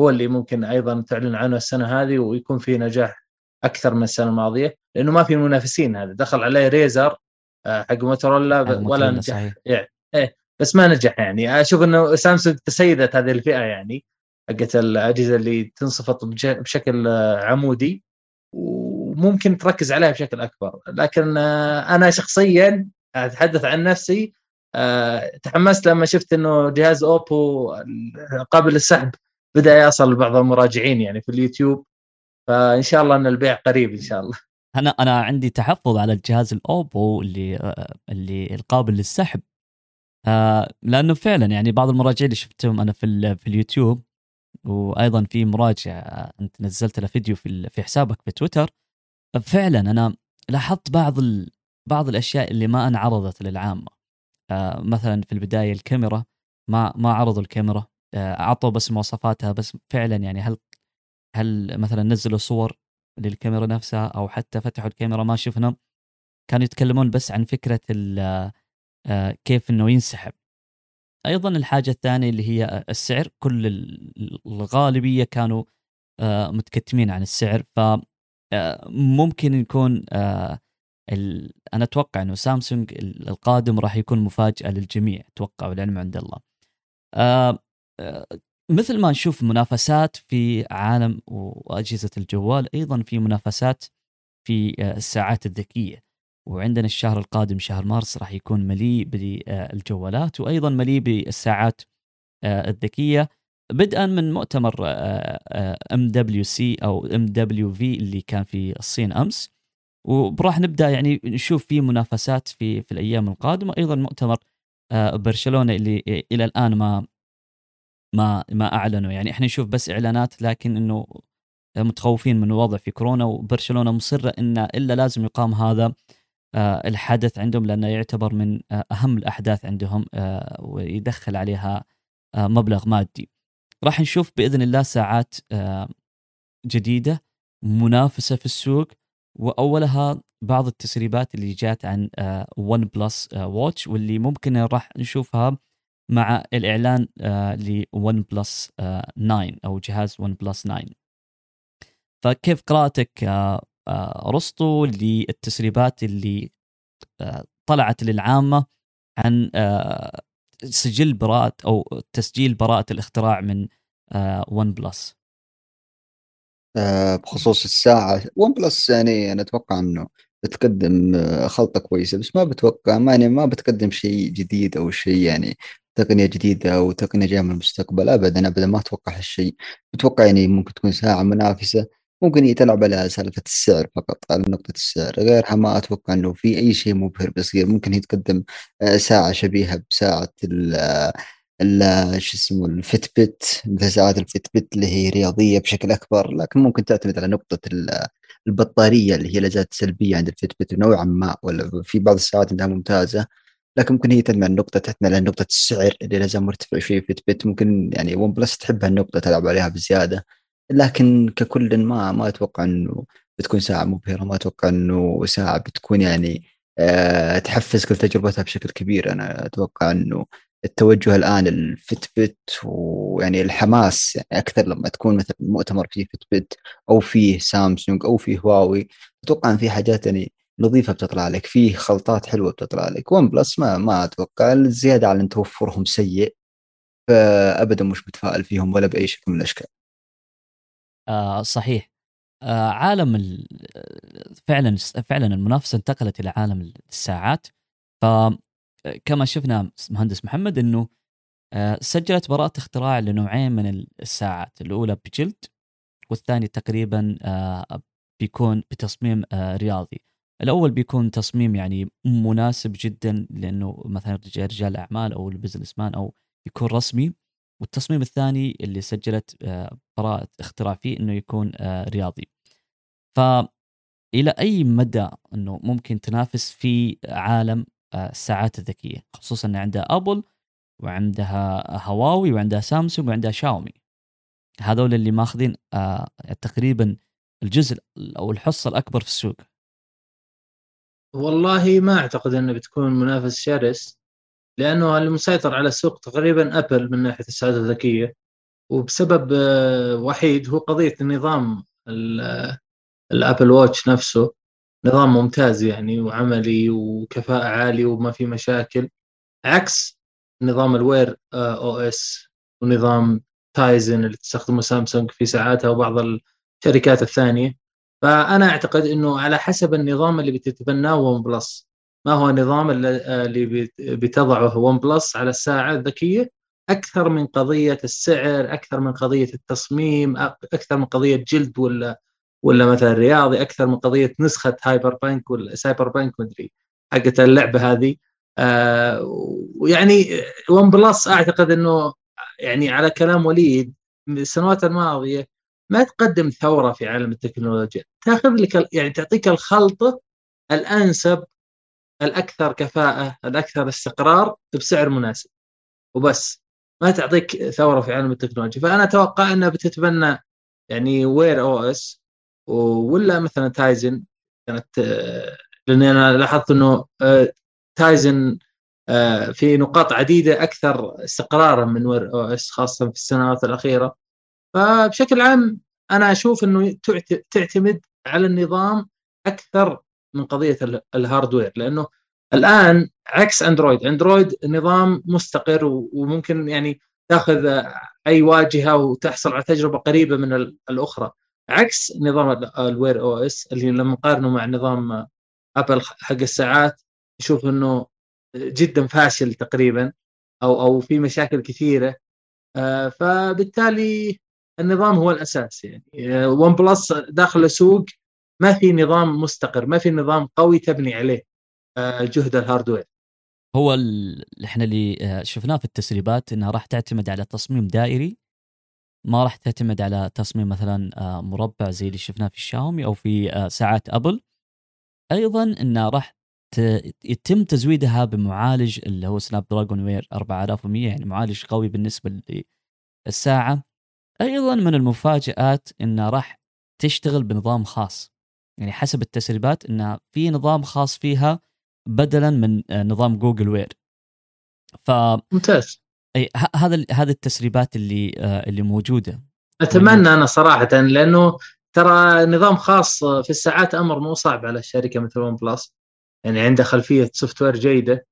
هو اللي ممكن أيضا تعلن عنه السنة هذه ويكون فيه نجاح أكثر من السنة الماضية لأنه ما في منافسين هذا. دخل عليه ريزر آه، حق موتورولا ولا نجح. يعني إيه بس ما نجح يعني. أشوف إنه سامسونج تسيدت هذه الفئة يعني حقت الأجهزة اللي تنصفط بشكل عمودي وممكن تركز عليها بشكل أكبر. لكن آه، أنا شخصيا أتحدث عن نفسي آه، تحمست لما شفت إنه جهاز أوبو قابل للسحب بدأ يصل لبعض المراجعين يعني في اليوتيوب. فإن شاء الله إن البيع قريب إن شاء الله. أنا أنا عندي تحفظ على الجهاز الأوبو اللي آه، اللي القابل للسحب. لأنه فعلا يعني بعض المراجعين اللي شفتهم أنا في في اليوتيوب وأيضا في مراجعه أنت نزلت له فيديو في في حسابك في تويتر. فعلا أنا لاحظت بعض. بعض الأشياء اللي ما انعرضت للعامة. آه مثلا في البداية الكاميرا ما ما عرضوا الكاميرا. آه اعطوا بس مواصفاتها بس فعلا يعني هل هل مثلا نزلوا صور للكاميرا نفسها أو حتى فتحوا الكاميرا ما شفنا. كانوا يتكلمون بس عن فكرة آه كيف إنه ينسحب. أيضا الحاجة الثانية اللي هي السعر. كل الغالبية كانوا آه متكتمين عن السعر. ف آه، ممكن يكون آه، أنا أتوقع إنه سامسونج القادم راح يكون مفاجأة للجميع أتوقع والعلم عند الله. آه، مثل ما نشوف منافسات في عالم وأجهزة الجوال أيضا في منافسات في الساعات الذكية. وعندنا الشهر القادم شهر مارس راح يكون مليء بالجوالات وأيضا مليء بالساعات الذكية. بدءا من مؤتمر ام دبليو سي أو ام دبليو في اللي كان في الصين أمس. وراح نبدأ يعني نشوف في منافسات في في الأيام القادمة. أيضا مؤتمر آه، برشلونة اللي إلى الآن ما ما ما أعلنوا. يعني إحنا نشوف بس إعلانات لكن إنه متخوفين من الوضع في كورونا وبرشلونة مصرة إن إلا لازم يقام هذا آه، الحدث عندهم لأنه يعتبر من آه، أهم الأحداث عندهم ويدخل عليها مبلغ مادي. راح نشوف بإذن الله ساعات جديدة منافسة في السوق. وأولها بعض التسريبات اللي جات عن OnePlus Watch واللي ممكن راح نشوفها مع الإعلان ل OnePlus 9 أو جهاز OnePlus 9 فكيف قراءتك آه، آه، رسطو للتسريبات اللي طلعت للعامة عن سجل براءة أو تسجيل براءة الاختراع من One Plus آه، بخصوص الساعة. OnePlus يعني أنا أتوقع أنه بتقدم آه، خلطة كويسة بس ما بتوقع ما يعني ما بتقدم شيء جديد أو شيء يعني تقنية جديدة أو تقنية جاية من المستقبل أبدا أبدا ما أتوقع هالشيء. بتوقع يعني ممكن تكون ساعة منافسة ممكن يتلعب على سالفة السعر فقط على نقطة السعر. غيرها ما أتوقع أنه في أي شيء مبهر بيصير. ممكن يتقدم آه، ساعة شبيهة بساعة شو اسمه ال Fit مثل ساعات ال Fitbit اللي هي رياضية بشكل أكبر لكن ممكن تعتمد على نقطة البطارية اللي هي لا زالت سلبية عند ال Fitbit نوعا ما ولا في بعض الساعات عندها ممتازة لكن ممكن هي تعتمد على النقطة تعتمد على نقطة السعر اللي لا زال مرتفع شوي Fitbit ممكن يعني OnePlus تحب هالنقطة تلعب عليها بزيادة لكن ككل ما ما أتوقع إنه بتكون ساعة مبهرة ما أتوقع إنه ساعة بتكون يعني أه تحفز كل تجربتها بشكل كبير أنا أتوقع إنه التوجه الآن ال Fitbit ويعني الحماس يعني أكثر لما تكون مثلا مؤتمر فيه Fitbit أو فيه سامسونج أو فيه هواوي أتوقع إن في حاجات يعني نظيفة بتطلع لك فيه خلطات حلوة بتطلع لك. ون بلس ما ما أتوقع الزيادة على إن توفرهم سيء فابدا مش متفائل فيهم ولا بأي شكل من الأشكال. آه صحيح. آه عالم فعلا فعلا المنافسة انتقلت إلى عالم الساعات. فكما شفنا مهندس محمد إنه آه سجلت براءة اختراع لنوعين من الساعات. الأولى بجلد والثاني تقريبا آه بيكون بتصميم آه رياضي. الأول بيكون تصميم يعني مناسب جدا لأنه مثلا رجال اعمال أو ال business man أو يكون رسمي. والتصميم الثاني اللي سجلت براءة اختراع فيه إنه يكون رياضي. ف إلى أي مدى إنه ممكن تنافس في عالم الساعات الذكية خصوصا إن عندها أبل وعندها هواوي وعندها سامسونج وعندها شاومي. هذول اللي ماخذين تقريبا الجزء أو الحصة الأكبر في السوق. والله ما أعتقد إنه بتكون منافس شرس لأنه المسيطر على السوق تقريبا أبل من ناحية السعاده الذكية. وبسبب آه، وحيد هو قضية النظام الأبل واتش نفسه. نظام ممتاز يعني وعملي وكفاءة عالية وما في مشاكل. عكس نظام ال Wear OS ونظام تايزن اللي تستخدمه سامسونج في ساعاتها وبعض الشركات الثانية. فأنا أعتقد إنه على حسب النظام اللي بتتبناه ون بلس. ما هو النظام اللي بتضعه ون بلس على الساعة الذكية؟ أكثر من قضية السعر أكثر من قضية التصميم أكثر من قضية جلد ولا ولا مثلا رياضي أكثر من قضية نسخة hyperpunk ولا cyberpunk مدري حقت اللعبة هذه. آه ويعني ون بلس أعتقد أنه يعني على كلام وليد السنوات الماضية ما تقدم ثورة في عالم التكنولوجيا. تأخذ لك يعني تعطيك الخلطه الأنسب الأكثر كفاءة الأكثر استقرار بسعر مناسب. وبس ما تعطيك ثورة في عالم التكنولوجيا. فأنا أتوقع إنها بتتبنى يعني Wear OS ولا مثلا تايزن كانت آه، لأني أنا لاحظت إنه آه، تايزن آه، في نقاط عديدة أكثر استقرارا من OS خاصة في السنوات الأخيرة. فبشكل عام أنا أشوف إنه تعتمد على النظام أكثر من قضية ال hardware لأنه الآن عكس أندرويد. أندرويد نظام مستقر وممكن يعني تأخذ أي واجهة وتحصل على تجربة قريبة من الأخرى. عكس نظام ال Wear OS اللي لما نقارنه مع نظام ابل حق الساعات نشوف انه جدا فاشل تقريبا أو أو في مشاكل كثيرة. آه، فبالتالي النظام هو الأساس يعني. ون آه، بلس داخل السوق ما في نظام مستقر ما في نظام قوي تبني عليه آه، جهد ال hardware. هو إحنا اللي شفناه في التسريبات إنها راح تعتمد على تصميم دائري ما راح تعتمد على تصميم مثلا مربع زي اللي شفناه في الشاومي أو في ساعات أبل. أيضا إنه راح يتم تزويدها بمعالج اللي هو Snapdragon Wear 4100 يعني معالج قوي بالنسبة للساعة. أيضا من المفاجآت إنه راح تشتغل بنظام خاص. يعني حسب التسريبات انها في نظام خاص فيها بدلا من نظام جوجل Wear ف ممتاز. أي هذا هذه التسريبات اللي آه، اللي موجودة. أتمنى أنا صراحة لأنه ترى نظام خاص في الساعات أمر مو صعب على الشركة مثل ون بلس. يعني عنده خلفية software جيدة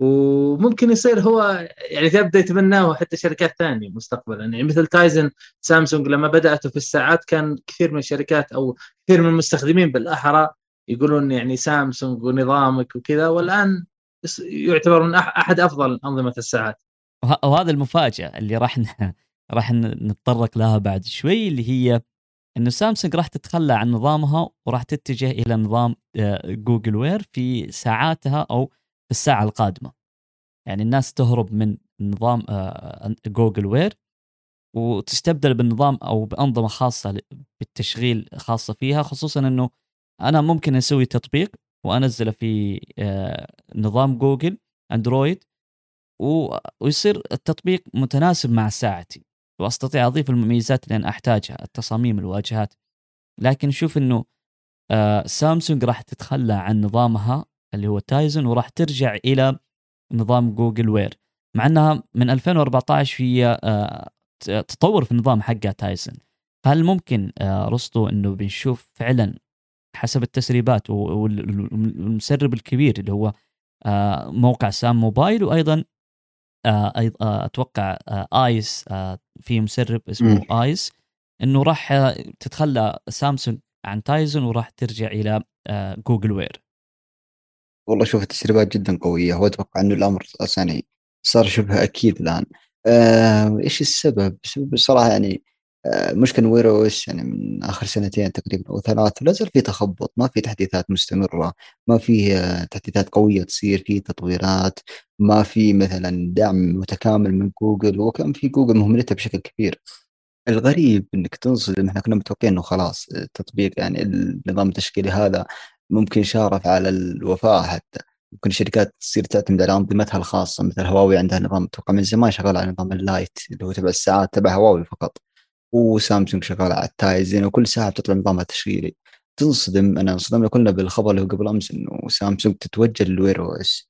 وممكن يصير هو يعني تبدا يتبناه حتى شركات ثانية مستقبلا. يعني مثل تايزن سامسونج لما بدأته في الساعات كان كثير من الشركات أو كثير من المستخدمين بالأحرى يقولون يعني سامسونج ونظامك وكذا والآن يعتبر من أحد أفضل أنظمة الساعات. وهذا المفاجأة اللي راح راح نتطرق لها بعد شوي اللي هي إنه سامسونج راح تتخلى عن نظامها وراح تتجه إلى نظام جوجل آه، وير في ساعاتها أو في الساعة القادمة. يعني الناس تهرب من نظام جوجل آه، Wear وتستبدل بالنظام أو بأنظمة خاصة بالتشغيل خاصة فيها خصوصا إنه أنا ممكن أسوي تطبيق وأنزله في آه، نظام جوجل أندرويد ويصير التطبيق متناسب مع ساعتي. وأستطيع أضيف المميزات اللي أنا أحتاجها التصاميم الواجهات. لكن شوف إنه آه سامسونج راح تتخلى عن نظامها اللي هو تايزن وراح ترجع إلى نظام جوجل Wear. مع إنها من 2014 هي آه تطور في النظام حقها تايزن هل ممكن آه رصدوا إنه بنشوف فعلا حسب التسريبات والمسرب الكبير اللي هو آه موقع سام موبايل وأيضا أتوقع آه آيس آه في مسرب اسمه. آيس إنه راح تتخلى سامسونج عن تايزن وراح ترجع إلى آه جوجل Wear والله شوف التسريبات جدا قوية واتوقع إنه الأمر يعني صار شبه أكيد الآن آه إيش السبب؟ السبب بصراحة يعني مشكلة Wear OS يعني من آخر سنتين تقريبا أو ثلاث لا زال في تخبط ما في تحديثات مستمرة ما في تحديثات قوية تصير في تطويرات ما في مثلا دعم متكامل من جوجل وكأن جوجل مهملتها بشكل كبير. الغريب إنك تنصدم إحنا كنا متوقعين إنه خلاص التطبيق يعني النظام التشغيلي هذا ممكن شارف على الوفاة حتى. ممكن الشركات تصير تعتمد على أنظمتها الخاصة مثل هواوي عندها نظام أتوقع من زمان شغال على نظام ال Lite اللي هو تبع الساعات تبع هواوي فقط. وسامسونج شغال على التايزن وكل ساعة بتطلع نظامها التشغيلي تنصدم أنا انصدمنا كلنا بالخبر اللي هو قبل أمس إنه سامسونج تتوجه لل Wear OS.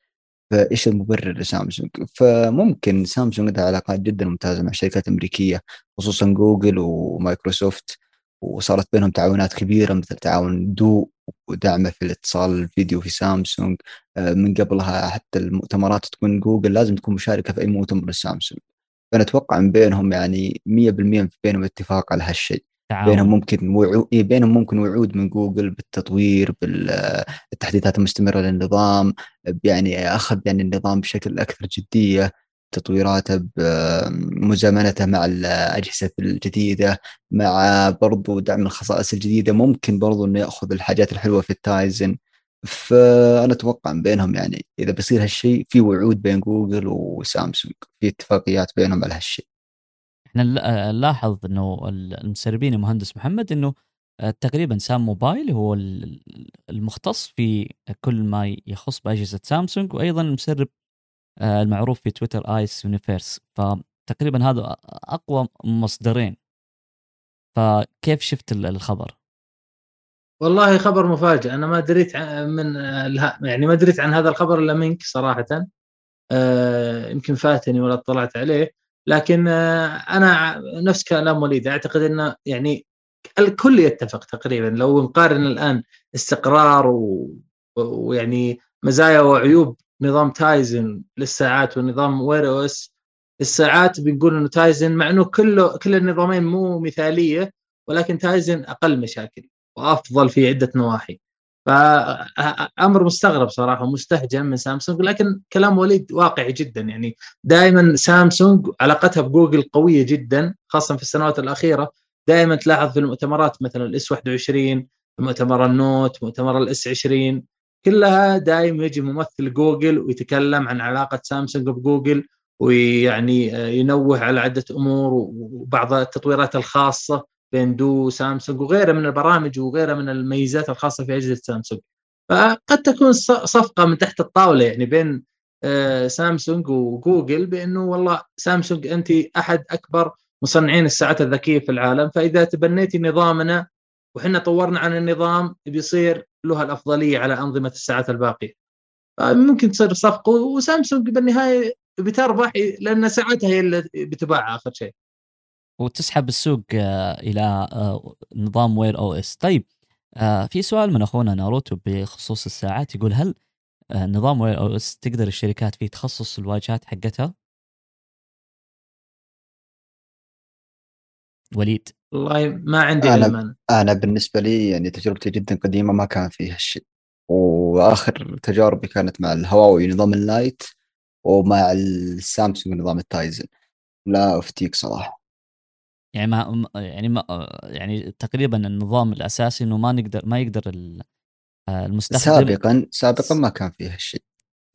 فإيش المبرر لسامسونج؟ فممكن سامسونج عندها علاقات جدا ممتازة مع شركات أمريكية خصوصا جوجل ومايكروسوفت. وصارت بينهم تعاونات كبيرة مثل تعاون دو ودعمة في الاتصال الفيديو في سامسونج. آه، من قبلها حتى المؤتمرات تكون جوجل لازم تكون مشاركة في أي مؤتمر لسامسونج. فانا أتوقع من بينهم يعني 100% بينهم اتفاق على هالشيء. بينهم ممكن وعو... إيه، بينهم ممكن وعود من جوجل بالتطوير بالتحديثات المستمرة للنظام يعني أخذ يعني النظام بشكل أكثر جدية تطويراته بمزامنته مع الأجهزة الجديدة مع برضو دعم الخصائص الجديدة. ممكن برضو إنه يأخذ الحاجات الحلوة في التايزن. فأنا أتوقع بينهم يعني إذا بيصير هالشيء في وعود بين جوجل وسامسونج في اتفاقيات بينهم على هالشيء. إحنا نلاحظ إنه المسربين المهندس محمد إنه تقريبا سام موبايل هو المختص في كل ما يخص بأجهزة سامسونج وأيضا المسرب المعروف في تويتر Ice Universe. فتقريبا هذا أقوى مصدرين. فكيف شفت الخبر؟ والله خبر مفاجئ. أنا ما دريت من يعني ما دريت عن هذا الخبر إلا منك صراحة. آه، يمكن فاتني ولا اطلعت عليه. لكن آه، أنا نفس كلام وليد. أعتقد إنه يعني الكل يتفق تقريبا. لو نقارن الآن استقرار ويعني مزايا وعيوب نظام Tizen للساعات ونظام Wear OS الساعات بنقول إنه Tizen مع إنه كله كل النظامين مو مثالية ولكن Tizen أقل مشاكل. وأفضل في عدة نواحي. فأمر مستغرب صراحة ومستهجن من سامسونج لكن كلام وليد واقعي جدا. يعني دائما سامسونج علاقتها بجوجل قوية جدا خاصة في السنوات الأخيرة. دائما تلاحظ في المؤتمرات مثلا ال S 21 مؤتمر ال Note مؤتمر ال S 20 كلها دائما يجي ممثل جوجل ويتكلم عن علاقة سامسونج بجوجل ويعني ينوه على عدة أمور وبعض التطويرات الخاصة. بين دو وسامسونج وغيرها من البرامج وغيرها من الميزات الخاصة في أجهزة سامسونج. فقد تكون صفقة من تحت الطاولة يعني بين آه، سامسونج وجوجل بأنه والله سامسونج انت أحد أكبر مصنعين الساعات الذكية في العالم فإذا تبنيتي نظامنا وحنا طورنا عن النظام بيصير له الأفضلية على أنظمة الساعات الباقية. ممكن تصير صفقة وسامسونج بالنهاية بتربح لأن ساعتها هي اللي بتباع آخر شيء. وتسحب السوق آه، إلى آه، نظام Wear OS. طيب آه، في سؤال من أخونا ناروتو بخصوص الساعات يقول هل نظام Wear OS تقدر الشركات فيه تخصص الواجهات حقتها؟ وليد. والله ما عندي أنا علم أنا بالنسبة لي يعني تجربتي جدا قديمة ما كان فيها الشيء وآخر تجاربي كانت مع الهواوي نظام ال Lite ومع السامسونج نظام ال Tizen. لا أفتيك صراحة. يعني ما يعني ما يعني تقريبا النظام الأساسي إنه ما نقدر ما يقدر المستخدم سابقا سابقا ما كان فيها الشيء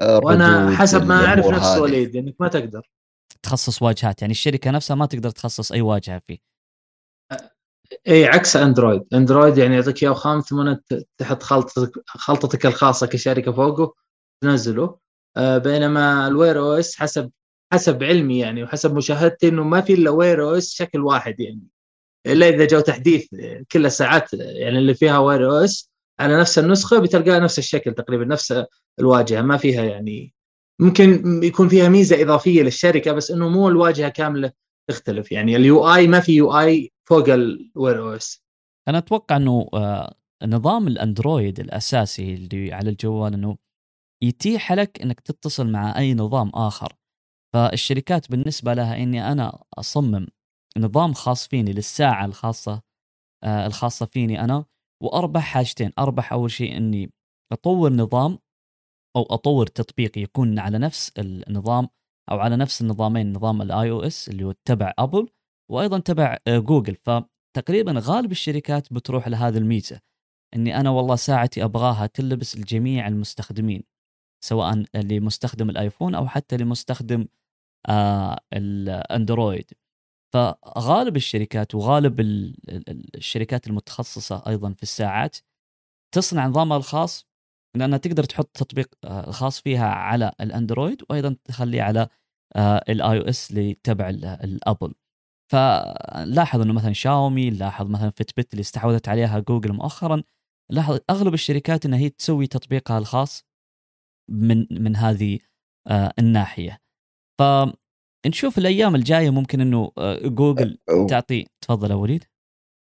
وأنا حسب ما أعرف نفس وليد إنك ما تقدر. تخصص واجهات يعني الشركة نفسها ما تقدر تخصص أي واجهة فيه. اي عكس أندرويد. أندرويد يعني يعطيك اياه خام ثم تحط خلطتك خلطتك الخاصة كشركة فوقه تنزله. آه، بينما ال Wear OS حسب حسب علمي يعني وحسب مشاهدتي إنه ما في إلا Wear OS شكل واحد يعني. إلا إذا جو تحديث كل الساعات يعني اللي فيها Wear OS على نفس النسخة بتلقاها نفس الشكل تقريبا نفس الواجهة ما فيها يعني. ممكن يكون فيها ميزة إضافية للشركة بس إنه مو الواجهة كاملة تختلف يعني. ال UI ما في UI فوق ال Wear OS أنا أتوقع إنه آه، نظام الأندرويد الأساسي اللي على الجوال إنه يتيح لك إنك تتصل مع أي نظام آخر. فالشركات بالنسبة لها إني أنا أصمم نظام خاص فيني للساعة الخاصة آه الخاصة فيني أنا وأربح حاجتين. أربح أول شيء إني أطور نظام أو أطور تطبيق يكون على نفس النظام أو على نفس النظامين نظام ال iOS اللي هو تبع أبل وأيضا تبع آه، جوجل. فتقريبا غالب الشركات بتروح لهذه الميزة إني أنا والله ساعتي أبغاها تلبس لجميع المستخدمين سواء لمستخدم الآيفون أو حتى لمستخدم الاندرويد فغالب الشركات وغالب الشركات المتخصصة أيضا في الساعات تصنع نظامها الخاص لأنها تقدر تحط تطبيق آه، خاص فيها على الاندرويد وأيضا تخليه على ال iOS اللي تبع الابل فلاحظ إنه مثلا شاومي لاحظ مثلا Fit اللي استحوذت عليها جوجل مؤخرا لاحظ أغلب الشركات انها هي تسوي تطبيقها الخاص من من هذه آه، الناحية. فنشوف الأيام الجاية ممكن إنه آه، جوجل تعطي تفضل يا وليد.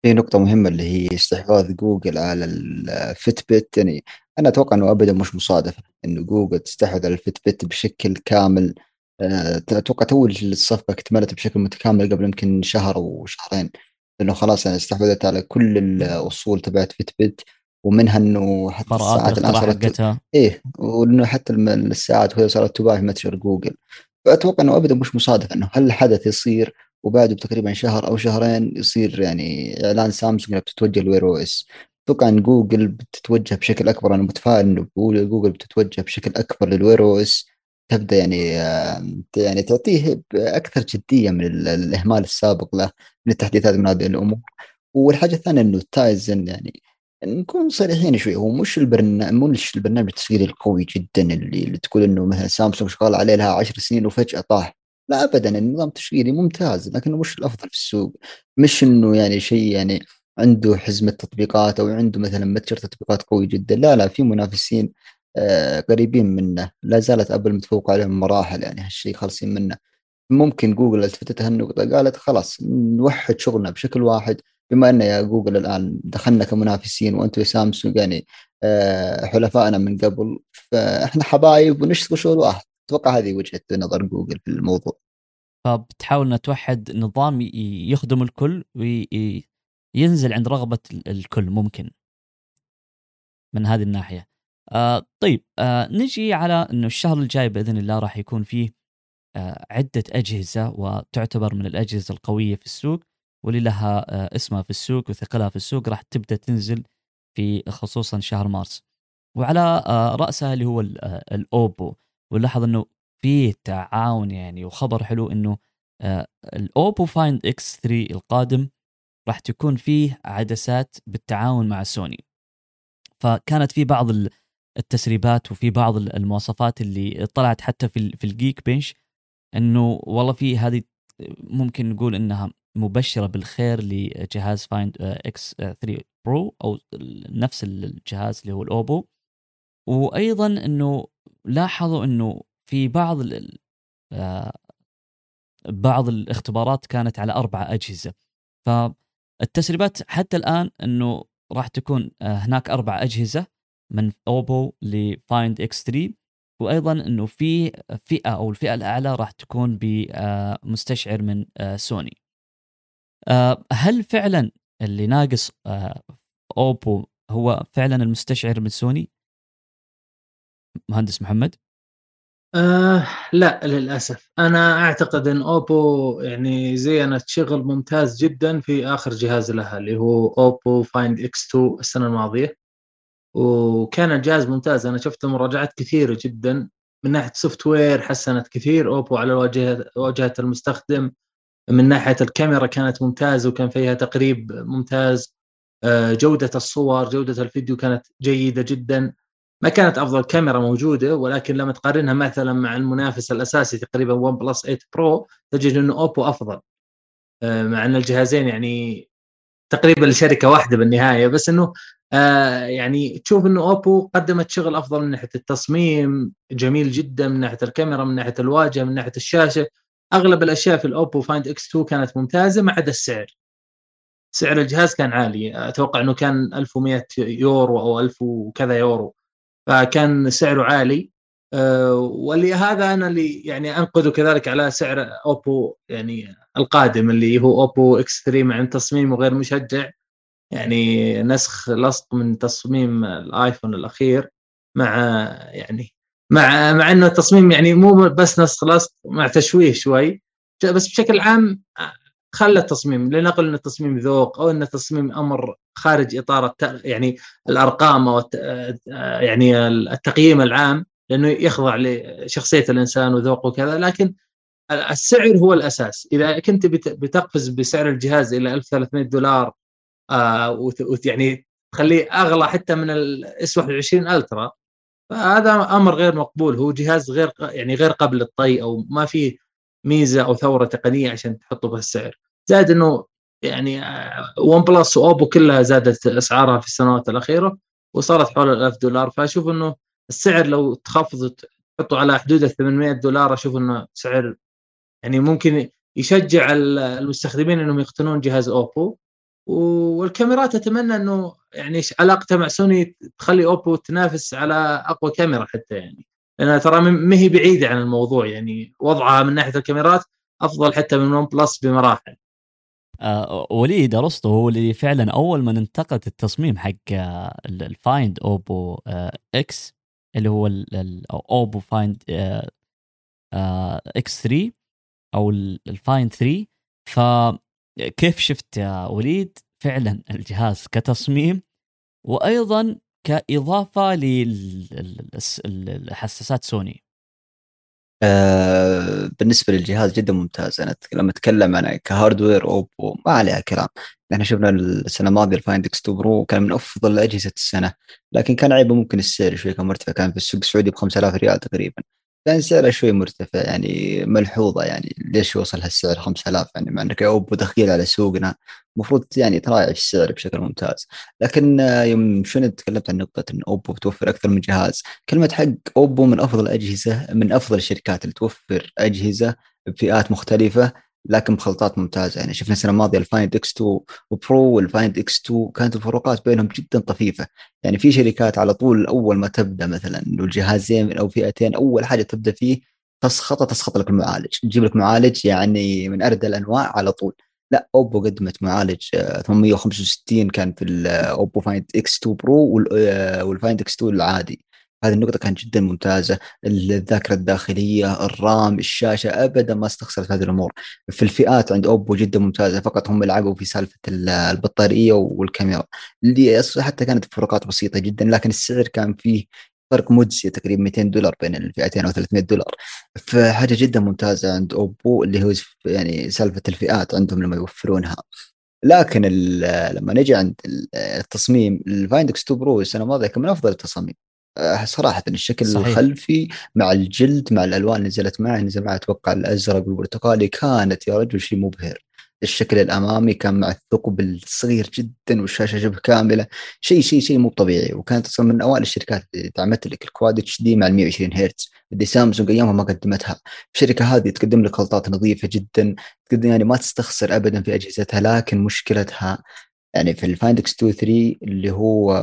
في نقطة مهمة اللي هي استحواذ جوجل على ال Fitbit يعني أنا أتوقع أنه أبدا مش مصادفة أنه جوجل تستحوذ على ال Fitbit بشكل كامل. آه، أتوقع تو الصفقة اكتملت بشكل متكامل قبل يمكن شهر أو شهرين. لأنه خلاص يعني استحوذت على كل الأصول تبعت Fitbit ومنها إنه حتى الساعات الان صارت إيه وإنه حتى الساعات وهي صارت تباع في متجر جوجل. فأتوقع إنه ابدا مش مصادف إنه هالحدث يصير وبعده بتقريبا شهر أو شهرين يصير يعني إعلان سامسونج بتتوجه ل Wear OS. أتوقع إن جوجل بتتوجه بشكل أكبر أنا متفائل إنه جوجل بتتوجه بشكل أكبر لل Wear OS. تبدأ يعني آه، يعني تعطيه أكثر جدية من الإهمال السابق له من التحديثات من هذه الأمور. والحاجة الثانية إنه Tizen يعني نكون صريحين شوي. هو مش البرنامج مش البرنامج التسويقي القوي جدا اللي, اللي تقول إنه مثلا سامسونج شغال عليه لها 10 سنين وفجأة طاح. لا ابدا النظام التشغيلي ممتاز لكنه مش الأفضل في السوق. مش إنه يعني شيء يعني عنده حزمه تطبيقات أو عنده مثلا متجر تطبيقات قوي جدا. لا لا في منافسين آه، قريبين منه. لا زالت أبل متفوقه عليهم مراحل يعني هالشيء خالصين منه. ممكن جوجل التفتت هالنقطة قالت خلاص نوحد شغلنا بشكل واحد بما أن يا جوجل الآن دخلنا كمنافسين وأنتم يا سامسونج يعني آه، حلفائنا من قبل فإحنا حبايب ونشتغل شغل واحد أتوقع هذه وجهة نظر جوجل في الموضوع. فبتحاول انها توحد نظام يخدم الكل وينزل عند رغبة الكل ممكن. من هذه الناحية. آه طيب آه نجي على إنه الشهر الجاي بإذن الله راح يكون فيه آه عدة أجهزة وتعتبر من الأجهزة القوية في السوق. واللي لها آه اسمها في السوق وثقلها في السوق راح تبدأ تنزل في خصوصا شهر مارس. وعلى آه رأسها اللي هو آه، الأوبو. ولاحظ إنه في تعاون يعني وخبر حلو إنه الأوبو Find X 3 القادم راح تكون فيه عدسات بالتعاون مع سوني. فكانت في بعض التسريبات وفي بعض المواصفات اللي طلعت حتى في في ال Geekbench إنه والله في هذه ممكن نقول إنها مبشرة بالخير لجهاز Find X 3 Pro أو نفس الجهاز اللي هو ال Oppo. وأيضا إنه لاحظوا إنه في بعض آه، بعض الاختبارات كانت على أربع أجهزة. فالتسريبات حتى الآن إنه راح تكون آه، هناك أربع أجهزة من Oppo ل Find X3 وأيضا إنه في فئة أو الفئة الأعلى راح تكون بمستشعر من آه، سوني. آه، هل فعلا اللي ناقص آه، Oppo هو فعلا المستشعر من سوني؟ مهندس محمد؟ آه لا للأسف. أنا أعتقد إن Oppo يعني زينت شغل ممتاز جدا في آخر جهاز لها اللي هو Oppo Find X2 السنة الماضية. وكان الجهاز ممتاز. أنا شفت مراجعات كثيرة جدا من ناحية software حسنت كثير. Oppo على واجهه واجهة المستخدم. من ناحية الكاميرا كانت ممتازة وكان فيها تقريب ممتاز. آه، جودة الصور جودة الفيديو كانت جيدة جدا. ما كانت أفضل كاميرا موجودة ولكن لما تقارنها مثلا مع المنافس الأساسي تقريبا OnePlus 8 Pro تجد إنه Oppo أفضل. آه، مع إن الجهازين يعني تقريبا لشركة واحدة بالنهاية بس إنه آه يعني تشوف إنه Oppo قدمت شغل أفضل من ناحية التصميم جميل جدا من ناحية الكاميرا من ناحية الواجهة من ناحية الشاشة. أغلب الأشياء في ال Oppo Find X2 كانت ممتازة ما عدا السعر. سعر الجهاز كان عالي. أتوقع إنه كان 1100 يورو أو 1000 وكذا يورو. فكان سعره عالي. أه ولهذا أنا اللي يعني أنقده كذلك على سعر Oppo يعني القادم اللي هو Oppo X3 مع تصميمه غير مشجع. يعني نسخ لصق من تصميم ال iPhone الأخير مع يعني مع مع إنه التصميم يعني مو بس نسخ لصق مع تشويه شوي. بس بشكل عام خلى التصميم لنقل إن التصميم ذوق أو إن التصميم أمر خارج إطار يعني الأرقام أو يعني التقييم العام لأنه يخضع لشخصية الإنسان وذوقه وكذا. لكن السعر هو الأساس. إذا كنت بتقفز بسعر الجهاز إلى 1300 دولار آه ويعني تخليه أغلى حتى من ال S21 Ultra فهذا أمر غير مقبول هو جهاز غير يعني غير قابل للطي أو ما فيه ميزة أو ثورة تقنية عشان تحطه بهالسعر زائد إنه يعني OnePlus و Oppo كلها زادت أسعارها في السنوات الأخيرة وصارت حول ال 1000 دولار. فأشوف إنه السعر لو تخفض تحطه على حدود ال 800 دولار أشوف إنه سعر يعني ممكن يشجع المستخدمين إنهم يقتنون جهاز Oppo. والكاميرات اتمنى إنه يعني علاقته مع سوني تخلي Oppo تنافس على أقوى كاميرا حتى يعني. لانها ترى ما هي بعيدة عن الموضوع يعني. وضعها من ناحية الكاميرات أفضل حتى من OnePlus بمراحل. آه وليد ارسطو هو اللي فعلا أول من انتقد التصميم حق آه، ال Find Oppo آه X اللي هو ال Oppo Find آه آه X3 أو ال Find 3 ف كيف شفت يا وليد فعلا الجهاز كتصميم وأيضا كإضافة للحساسات سوني؟ آه بالنسبة للجهاز جدا ممتاز. أنا لما أتكلم أنا ك hardware Oppo ما عليها كلام. إحنا شفنا السنة الماضية ال Find X2 Pro كان من أفضل أجهزة السنة لكن كان عيبه ممكن السعر شوي كان مرتفع كان في السوق السعودي ب 5000 ريال تقريبا. كان سعره شوي مرتفع يعني ملحوظة يعني ليش وصل هالسعر 5000 يعني مع إنك Oppo دخيل على سوقنا المفروض يعني تراعي في السعر بشكل ممتاز. لكن آه، يوم شنو تكلمت عن نقطة إن Oppo بتوفر أكثر من جهاز كلمة حق Oppo من أفضل الأجهزة من أفضل الشركات اللي توفر أجهزة بفئات مختلفة لكن بخلطات ممتازة. يعني شفنا السنة الماضية ال Find X2 Pro وال Find X2 كانت الفروقات بينهم جدا طفيفة. يعني في شركات على طول أول ما تبدأ مثلا انه الجهازين أو فئتين أول حاجة تبدأ فيه تسخط تسخط لك المعالج. تجيب لك معالج يعني من اردى الأنواع على طول. لا Oppo قدمت معالج 865 آه، كان في ال Oppo Find X2 Pro وال Find X2 العادي. هذه النقطة كانت جدا ممتازة. الذاكرة الداخلية ال RAM الشاشة أبدا ما استخسرت هذه الأمور. في الفئات عند Oppo جدا ممتازة فقط هم لعبوا في سالفة البطارية والكاميرا. اللي حتى كانت فروقات بسيطة جدا لكن السعر كان فيه فرق مجزي تقريبا 200 دولار بين الفئتين أو 300 دولار. فحاجة جدا ممتازة عند Oppo اللي هو يعني سالفة الفئات عندهم لما يوفرونها. لكن لما نجي عند التصميم ال Find X2 Pro السنة الماضيه كان من أفضل التصاميم. صراحة الشكل صحيح. الخلفي مع الجلد مع الألوان اللي نزلت معه نزل معه أتوقع الأزرق والبرتقالي كانت يا رجل شيء مبهر. الشكل الأمامي كان مع الثقب الصغير جدا والشاشة شبه كاملة. شيء شيء شيء مو طبيعي. وكانت أصلا من أوائل الشركات اللي دعمت لك ال Quad HD مع ال 120 هرتز. اللي سامسونج أيامها ما قدمتها. الشركة هذه تقدم لك خلطات نظيفة جدا. تقدم يعني ما تستخسر ابدا في أجهزتها لكن مشكلتها يعني في ال Find X2 3 اللي هو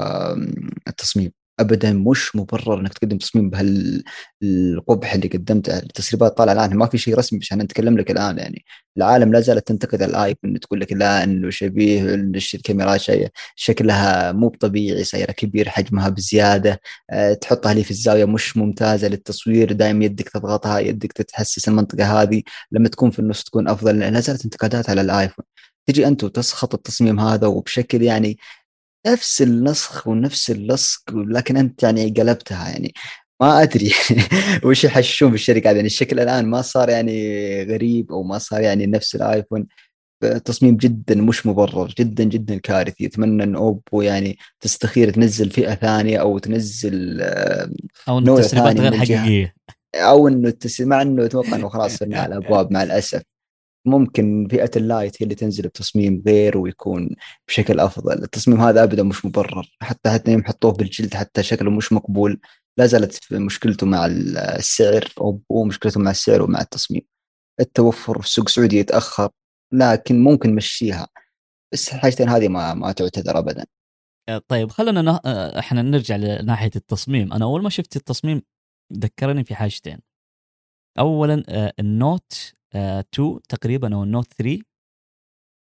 التصميم. ابدا مش مبرر إنك تقدم تصميم بهالقبح اللي قدمته. التسريبات طالعة الآن ما في شيء رسمي عشان نتكلم لك الآن يعني. العالم لا زالت تنتقد الايفون تقول لك لا انه شبيه الكاميرا شيء شكلها مو طبيعي صايره كبير حجمها بزيادة أه تحطها لي في الزاوية مش ممتازة للتصوير دائما يدك تضغطها يدك تتحسس المنطقة هذه. لما تكون في النص تكون أفضل. لا زالت انتقادات على الايفون تجي أنت وتسخط التصميم هذا وبشكل يعني نفس النسخ ونفس اللصق لكن أنت يعني قلبتها يعني. ما أدري وش يحشون في الشركة هذه. يعني الشكل الآن ما صار يعني غريب أو ما صار يعني نفس ال iPhone. تصميم جدا مش مبرر جدا جدا كارثي. اتمنى إن Oppo يعني تستخير تنزل فئة ثانية أو تنزل أو انه التسريبات غير حقيقية. أو إنه مع إنه أتوقع إنه خلاص صرنا على الابواب مع الأسف. ممكن فئة ال Lite هي اللي تنزل بتصميم غير ويكون بشكل أفضل. التصميم هذا ابدا مش مبرر. حتى حتى يوم حطوه بالجلد حتى شكله مش مقبول. لا زالت مشكلته مع السعر أو مشكلته مع السعر ومع التصميم. التوفر في السوق السعودي يتأخر لكن ممكن نمشيها. بس الحاجتين هذه ما ما تعتذر ابدا. آه، طيب خلينا نه... آه، إحنا نرجع لناحية التصميم. أنا أول ما شفت التصميم ذكرني في حاجتين. اولا آه، النوت 2 تقريبا أو النوت 3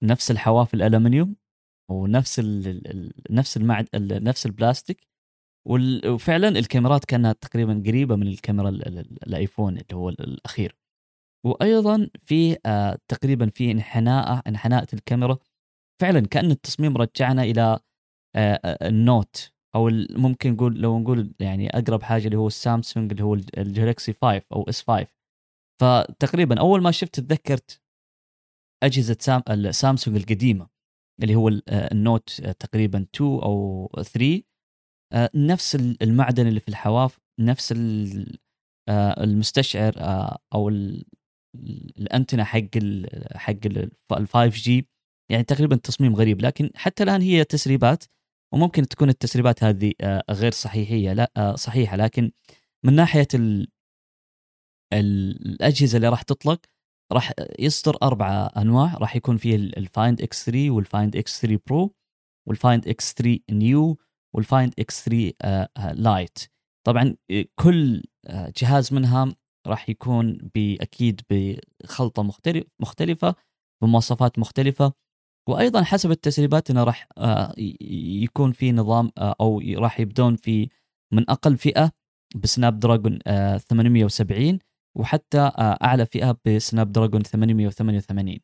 نفس الحواف الالومنيوم ونفس ال نفس المعد نفس البلاستيك. وفعلا الكاميرات كانت تقريبا قريبة من الكاميرا ال iPhone اللي هو الأخير. وأيضا في آه تقريبا في انحناء انحناء الكاميرا. فعلا كأن التصميم رجعنا إلى آه ال Note. أو ممكن نقول لو نقول يعني أقرب حاجة اللي هو السامسونج اللي هو ال Galaxy 5 أو S 5 فتقريبا أول ما شفت تذكرت أجهزة سام السامسونج القديمة اللي هو النوت تقريبا 2 أو 3 آه، نفس المعدن اللي في الحواف نفس آه، المستشعر آه، أو الأنتنة حق حق ال 5 جي يعني تقريبا تصميم غريب لكن حتى الآن هي تسريبات وممكن تكون التسريبات هذه غير صحيحية لا صحيحة لكن من ناحية الأجهزة اللي راح تطلق راح يصدر أربع أنواع. راح يكون فيه ال Find X 3 وال Find X 3 Pro وال Find X 3 Neo وال Find X 3 Lite طبعا كل آه، جهاز منها راح يكون أكيد بخلطة مختلف مختلفة بمواصفات مختلفة. وأيضا حسب التسريبات إنه راح آه، يكون في نظام آه، أو راح يبدون في من أقل فئة ب Snapdragon 870 وحتى آه، أعلى فئة ب Snapdragon 888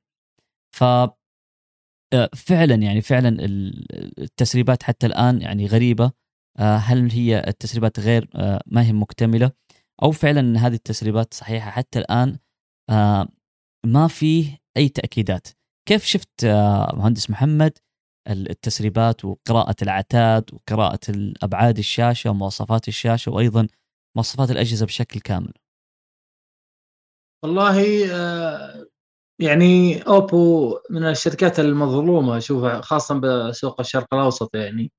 ف آه، فعلا يعني فعلا التسريبات حتى الآن يعني غريبة. آه، هل هي التسريبات غير ما هي مكتملة؟ أو فعلا هذه التسريبات صحيحة حتى الآن؟ ما فيه أي تأكيدات. كيف شفت مهندس محمد التسريبات وقراءة العتاد وقراءة ابعاد الشاشة ومواصفات الشاشة وأيضا مواصفات الأجهزة بشكل كامل؟ والله آه يعني أوبو من الشركات المظلومة اشوفها خاصة بسوق الشرق الأوسط يعني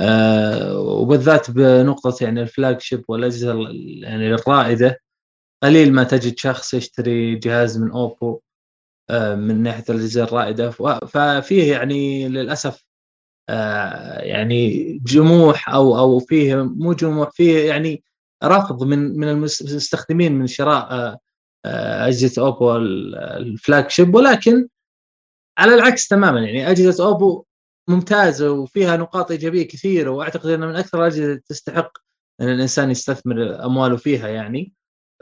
آه وبالذات بنقطة يعني الفلاج شيب والأجهزة يعني الرائدة. قليل ما تجد شخص يشتري جهاز من أوبو آه من ناحية الأجهزة الرائدة. ففيه يعني للأسف يعني جموح أو أو فيه مو جموح فيه يعني رفض من من المستخدمين من شراء أجهزة أوبو الفلاج شيب. ولكن على العكس تماما يعني أجهزة أوبو ممتازة وفيها نقاط إيجابية كثيرة وأعتقد انها من أكثر الأجهزة تستحق إن الإنسان يستثمر أمواله فيها يعني.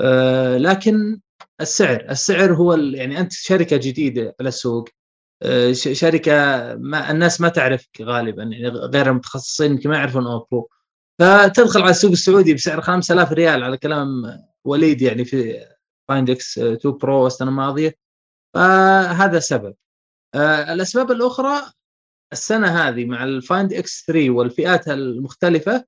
آه، لكن السعر السعر هو يعني أنت شركة جديدة على السوق آه، شركة ما الناس ما تعرفك غالبا يعني غير المتخصصين يمكن ما يعرفون Oppo. فتدخل على السوق السعودي بسعر 5000 ريال على كلام وليد يعني في Find X 2 Pro السنة الماضيه فهذا سبب. آه، الأسباب الأخرى السنة هذه مع ال Find X 3 والفئات المختلفة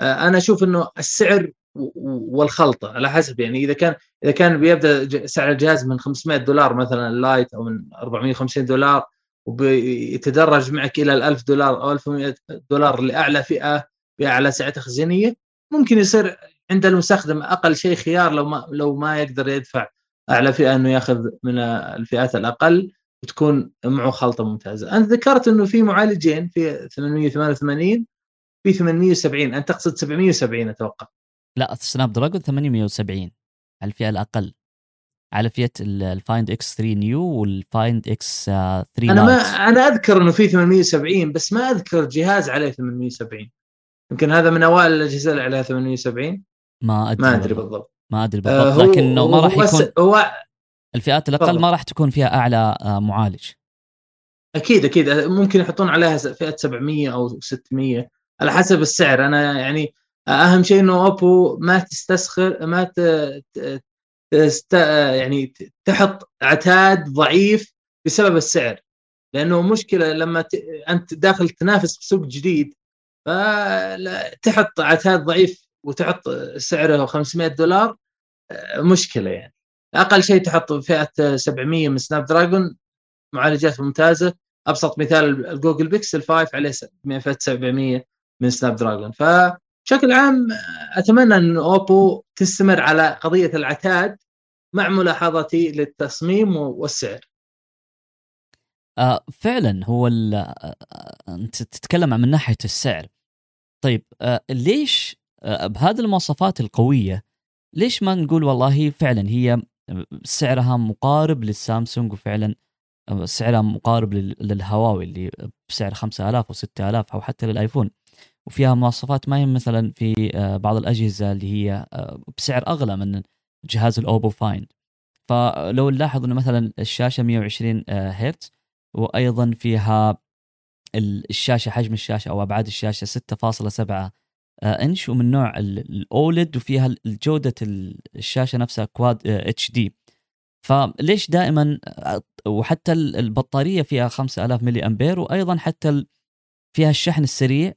آه، أنا أشوف إنه السعر والخلطة على حسب. يعني إذا كان إذا كان بيبدأ سعر الجهاز من 500 دولار مثلا اللايت أو من 450 دولار وبيتدرج معك إلى ال 1000 دولار أو 1100 دولار لأعلى فئة بأعلى سعة تخزينية ممكن يصير عند المستخدم أقل شيء خيار لو ما لو ما يقدر يدفع أعلى فئة إنه يأخذ من الفئات الأقل وتكون معه خلطة ممتازة. انت ذكرت إنه في معالجين في 888 في 870 أنت تقصد 770 أتوقع. لا Snapdragon 870 على الفئة الأقل. على فئة ال Find X 3 Neo وال Find X 3 أنا ما أنا أذكر إنه في 870 بس ما أذكر جهاز عليه 870 يمكن هذا من أوائل الأجهزة اللي عليها 870 ما أدري ما أدري بالضبط. ما أدري بالضبط. آه لكنه ما راح يكون هو الفئات الأقل. ما راح تكون فيها أعلى آه معالج. أكيد أكيد. ممكن يحطون عليها فئة 700 أو 600 على حسب السعر. أنا يعني أهم شيء إنه أوبو ما تستسخر ما ت... تست... يعني تحط عتاد ضعيف بسبب السعر. لأنه مشكلة لما ت... أنت داخل تنافس بسوق جديد فتحط عتاد ضعيف وتحط سعره 500 دولار آه، مشكلة يعني. أقل شيء تحط فئة 700 من سناب دراجون معالجات ممتازة. أبسط مثال ال Google Pixel 5 عليه فئة 700 من Snapdragon فبشكل عام أتمنى إن Oppo تستمر على قضية العتاد مع ملاحظتي للتصميم والسعر. آه فعلا هو آه، أنت تتكلم من ناحية السعر. طيب آه ليش آه، بهذه المواصفات القوية ليش ما نقول والله فعلا هي سعرها مقارب للسامسونج وفعلا آه، سعرها مقارب للهواوي اللي بسعر 5000 و 6000 أو حتى لل iPhone. وفيها مواصفات ما هي مثلا في آه، بعض الأجهزة اللي هي بسعر أغلى من جهاز ال Oppo Find فلو نلاحظ إنه مثلا الشاشة 120 هرتز وأيضا فيها الشاشة حجم الشاشة أو أبعاد الشاشة 6.7 آه، انش ومن نوع ال OLED وفيها جودة الشاشة نفسها كواد اتش دي. فليش دائما آه، وحتى البطارية فيها 5000 ملي أمبير وأيضا حتى فيها الشحن السريع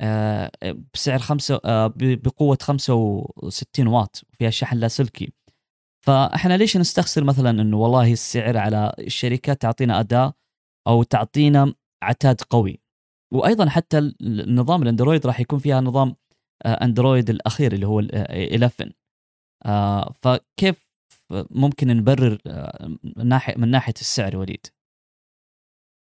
آه، بسعر خمسة بقوة 65 واط فيها شحن لاسلكي فإحنا ليش نستخسر مثلا إنه والله السعر على الشركات تعطينا اداء أو تعطينا عتاد قوي؟ وأيضا حتى النظام الأندرويد راح يكون فيها نظام آه، أندرويد الأخير اللي هو 11 آه، فكيف ممكن نبرر آه، من ناحية من ناحية السعر وليد؟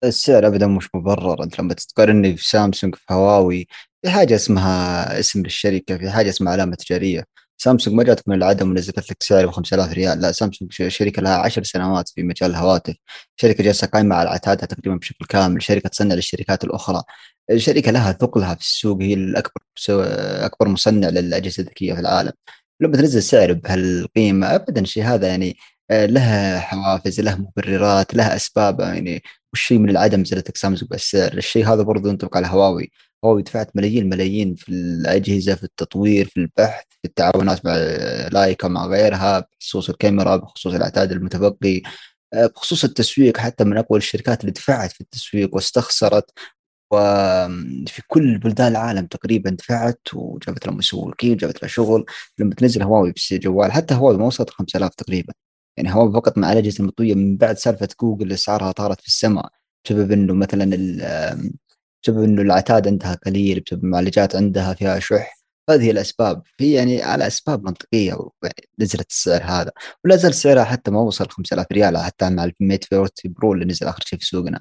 السعر ابدا مش مبرر. أنت لما تقارني في سامسونج في هواوي في حاجة اسمها اسم للشركة في حاجة اسمها علامة تجارية. سامسونج ما جاتك من العدم ونزلت لك سعر ب 5000 ريال. لا سامسونج شركة لها 10 سنوات في مجال الهواتف. شركة جالسة قائمة على عتادها تقريبا بشكل كامل. شركة تصنع للشركات الأخرى. شركه لها ثقلها في السوق هي الأكبر أكبر مصنع للأجهزة الذكية في العالم. لما تنزل سعر بهالقيمة ابدا شيء هذا يعني آه، لها حوافز لها مبررات لها أسباب يعني. والشيء من العدم نزلت سامسونج بالسعر الشيء هذا برضو ينطبق على هواوي. هواوي دفعت ملايين ملايين في الأجهزة في التطوير في البحث في التعاونات مع لايكا مع غيرها بخصوص الكاميرا بخصوص العتاد المتبقي آه، بخصوص التسويق حتى من أقوى الشركات اللي دفعت في التسويق واستخسرت. وفي كل بلدان العالم تقريبا دفعت وجابت لها مسوقين وجابت لها شغل. لما تنزل هواوي بس جوال حتى هواوي ما وصلت 5000 تقريبا. يعني هواوي فقط مع الأجهزة المطوية من بعد سالفة جوجل أسعارها طارت في السماء بسبب إنه مثلا بسبب إنه العتاد عندها قليل بسبب المعالجات عندها فيها شح. هذه الأسباب. هي يعني على أسباب منطقية نزلت السعر هذا. ولا زال سعرها حتى ما وصل 5000 ريال حتى مع ال Mate 40 Pro اللي نزل آخر شيء في سوقنا.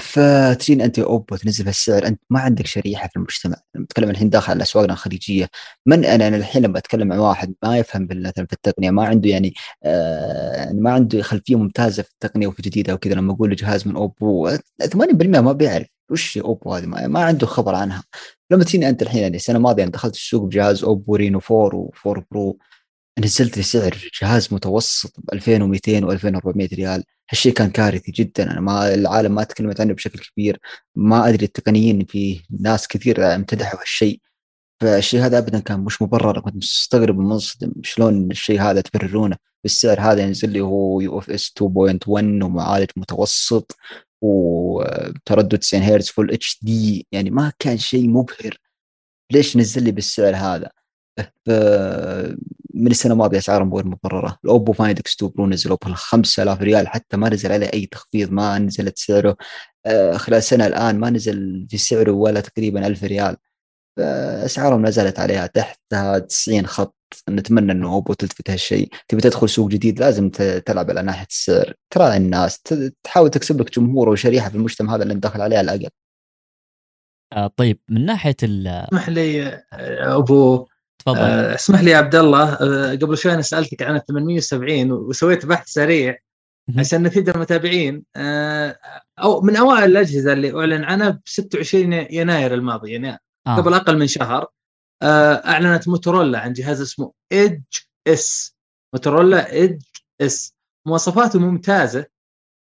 فتجين أنت أوبو تنزل السعر. أنت ما عندك شريحة في المجتمع. لما اتكلم الحين داخل على أسواقنا الخليجية. من أنا؟ أنا الحين لما أتكلم مع واحد ما يفهم مثلا في التقنية ما عنده يعني آه ما عنده خلفية ممتازة في التقنية وفي جديدة وكذا لما أقول له جهاز من أوبو 80% ما بيعرف. وش أوبو هذه؟ ما, ما عنده خبر عنها. لما تجيني أنت الحين يعني السنة الماضية دخلت السوق بجهاز أوبو رينو 4 و4 برو نزلت لي سعر جهاز متوسط ب 2200 و 2400 ريال. هالشيء كان كارثي جدا. أنا ما العالم ما تكلمت عنه بشكل كبير. ما أدري التقنيين في ناس كثير امتدحوا هالشيء. فالشيء هذا ابدا كان مش مبرر. كنت مستغرب ومنصدم. شلون الشيء هذا تبررونه؟ بالسعر هذا ينزل لي هو UFS 2.1 ومعالج متوسط. وتردد 90 هرتز Full HD يعني ما كان شيء مبهر. ليش نزل لي بالسعر هذا؟ من السنة الماضيه أسعارهم غير مبررة. ال Oppo Find X 2 Pro نزل Oppo 5000 ريال حتى ما نزل عليه أي تخفيض ما نزلت سعره. آه، خلال سنة الآن ما نزل في سعره ولا تقريبا 1000 ريال. اسعارهم نزلت عليها تحتها 90 خط. نتمنى إنه Oppo تلتفت هالشيء. تبي تدخل سوق جديد لازم تلعب على ناحية السعر. تراعي الناس. تحاول تكسب لك جمهور وشريحة في المجتمع هذا اللي أنت داخل عليه على الأقل. آه طيب من ناحية ال اسمح لي أبو. تفضل. آه اسمح لي يا عبد الله. آه قبل شوي أنا سألتك عن ال 870 وسويت بحث سريع عشان نفيد المتابعين. آه أو من أوائل الأجهزة اللي أعلن عنها ب 26 يناير الماضي يعني آه. قبل أقل من شهر آه أعلنت موتورولا عن جهاز اسمه Edge S Motorola Edge S مواصفاته ممتازة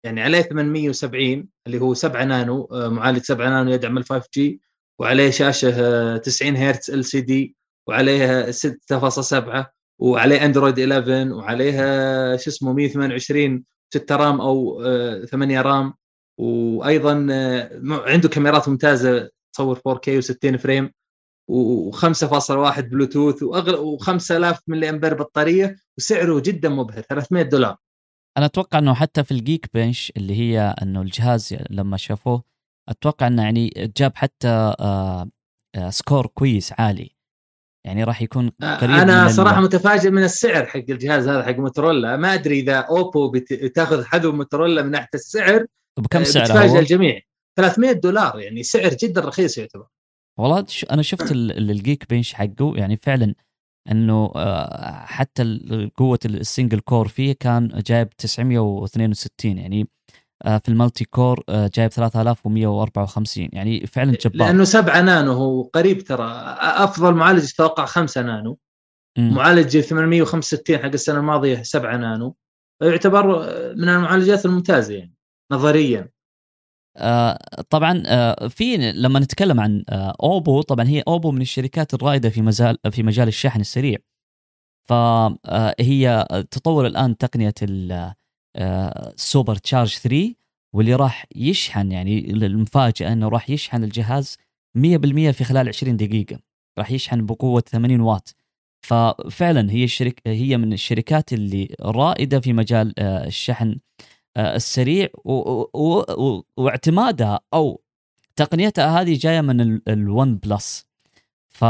يعني عليه 870 اللي هو 7 نانو آه معالج 7 نانو يدعم ال 5 G وعليه شاشة 90 هرتز LCD وعليها 6.7 وعليه Android 11 وعليها شو اسمه 128 6 RAM أو 8 RAM وأيضا عنده كاميرات ممتازة تصور 4K و60 frame و5.1 بلوتوث و5000 ملي أمبير بطارية وسعره جدا مبهر 300 دولار. أنا أتوقع إنه حتى في ال Geekbench اللي هي إنه الجهاز لما شافوه أتوقع إنه يعني جاب حتى score كويس عالي. يعني راح يكون قريب أنا من صراحة متفاجئ من السعر حق الجهاز هذا حق موتورولا. ما أدري إذا أوبو بتاخذ حذو موتورولا من ناحية السعر بكم سعر بتفاجئ الجميع. 300 دولار يعني سعر جدا رخيص يعتبر. والله أنا شفت ال Geekbench حقه يعني فعلا إنه آه، حتى قوة ال single core فيه كان جايب 962 يعني آه، في المالتي كور آه، جايب 3154 يعني فعلا جبار. لأنه 7 نانو هو قريب ترى. أفضل معالج يتوقع 5 نانو. م. معالج 865 حق السنة الماضية 7 نانو. يعتبر من المعالجات الممتازة يعني نظريا. طبعا آه في لما نتكلم عن آه أوبو طبعا هي أوبو من الشركات الرائدة في مجال في مجال الشحن السريع. فهي تطور الآن تقنية super charge 3 واللي راح يشحن يعني المفاجأة إنه راح يشحن الجهاز 100% في خلال 20 دقيقة. راح يشحن بقوة 80 واط. ففعلا هي الشرك هي من الشركات اللي رائدة في مجال آه، الشحن آه، السريع واعتمادها أو تقنيتها هذه جاية من الون بلس ف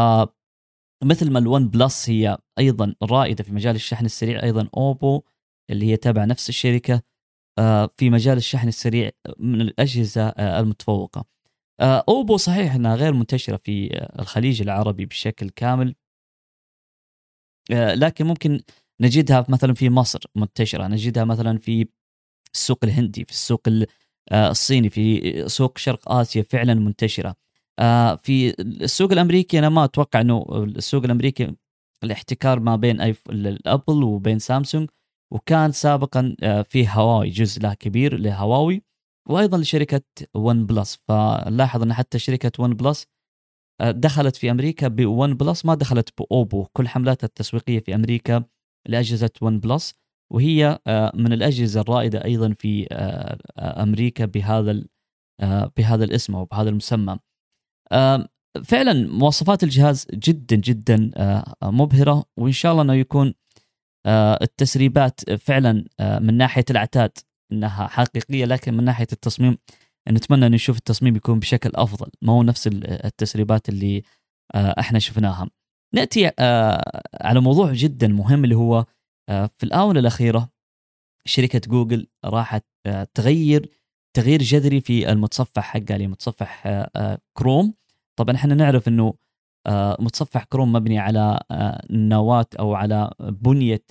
مثل ما الون بلس هي أيضا رائدة في مجال الشحن السريع أيضا اوبو اللي هي تابعة نفس الشركة آه، في مجال الشحن السريع من الأجهزة آه، المتفوقة. آه، اوبو صحيح إنها غير منتشرة في الخليج العربي بشكل كامل لكن ممكن نجدها مثلا في مصر منتشرة، نجدها مثلا في السوق الهندي، في السوق الصيني، في سوق شرق آسيا فعلا منتشرة. في السوق الأمريكي أنا ما أتوقع إنه السوق الأمريكي الاحتكار ما بين الابل وبين سامسونج وكان سابقا آه، في هواوي جزء له كبير لهواوي وأيضا لشركة ون بلس فنلاحظ إن حتى شركة ون بلس دخلت في أمريكا بون بلس ما دخلت بأوبو. كل حملاتها التسويقية في أمريكا لأجهزة ون بلس وهي من الأجهزة الرائدة أيضا في أمريكا بهذا بهذا الاسم أو بهذا المسمى. فعلا مواصفات الجهاز جدا جدا مبهرة وإن شاء الله إنه يكون التسريبات فعلا من ناحية العتاد إنها حقيقية لكن من ناحية التصميم نتمنى ان نشوف التصميم يكون بشكل أفضل. ما هو نفس التسريبات اللي إحنا شفناها. نأتي على موضوع جدا مهم اللي هو في الآونة الأخيرة شركة جوجل راحت تغير تغيير جذري في المتصفح حقها اللي متصفح كروم. طبعا إحنا نعرف إنه متصفح كروم مبني على نواة أو على بنية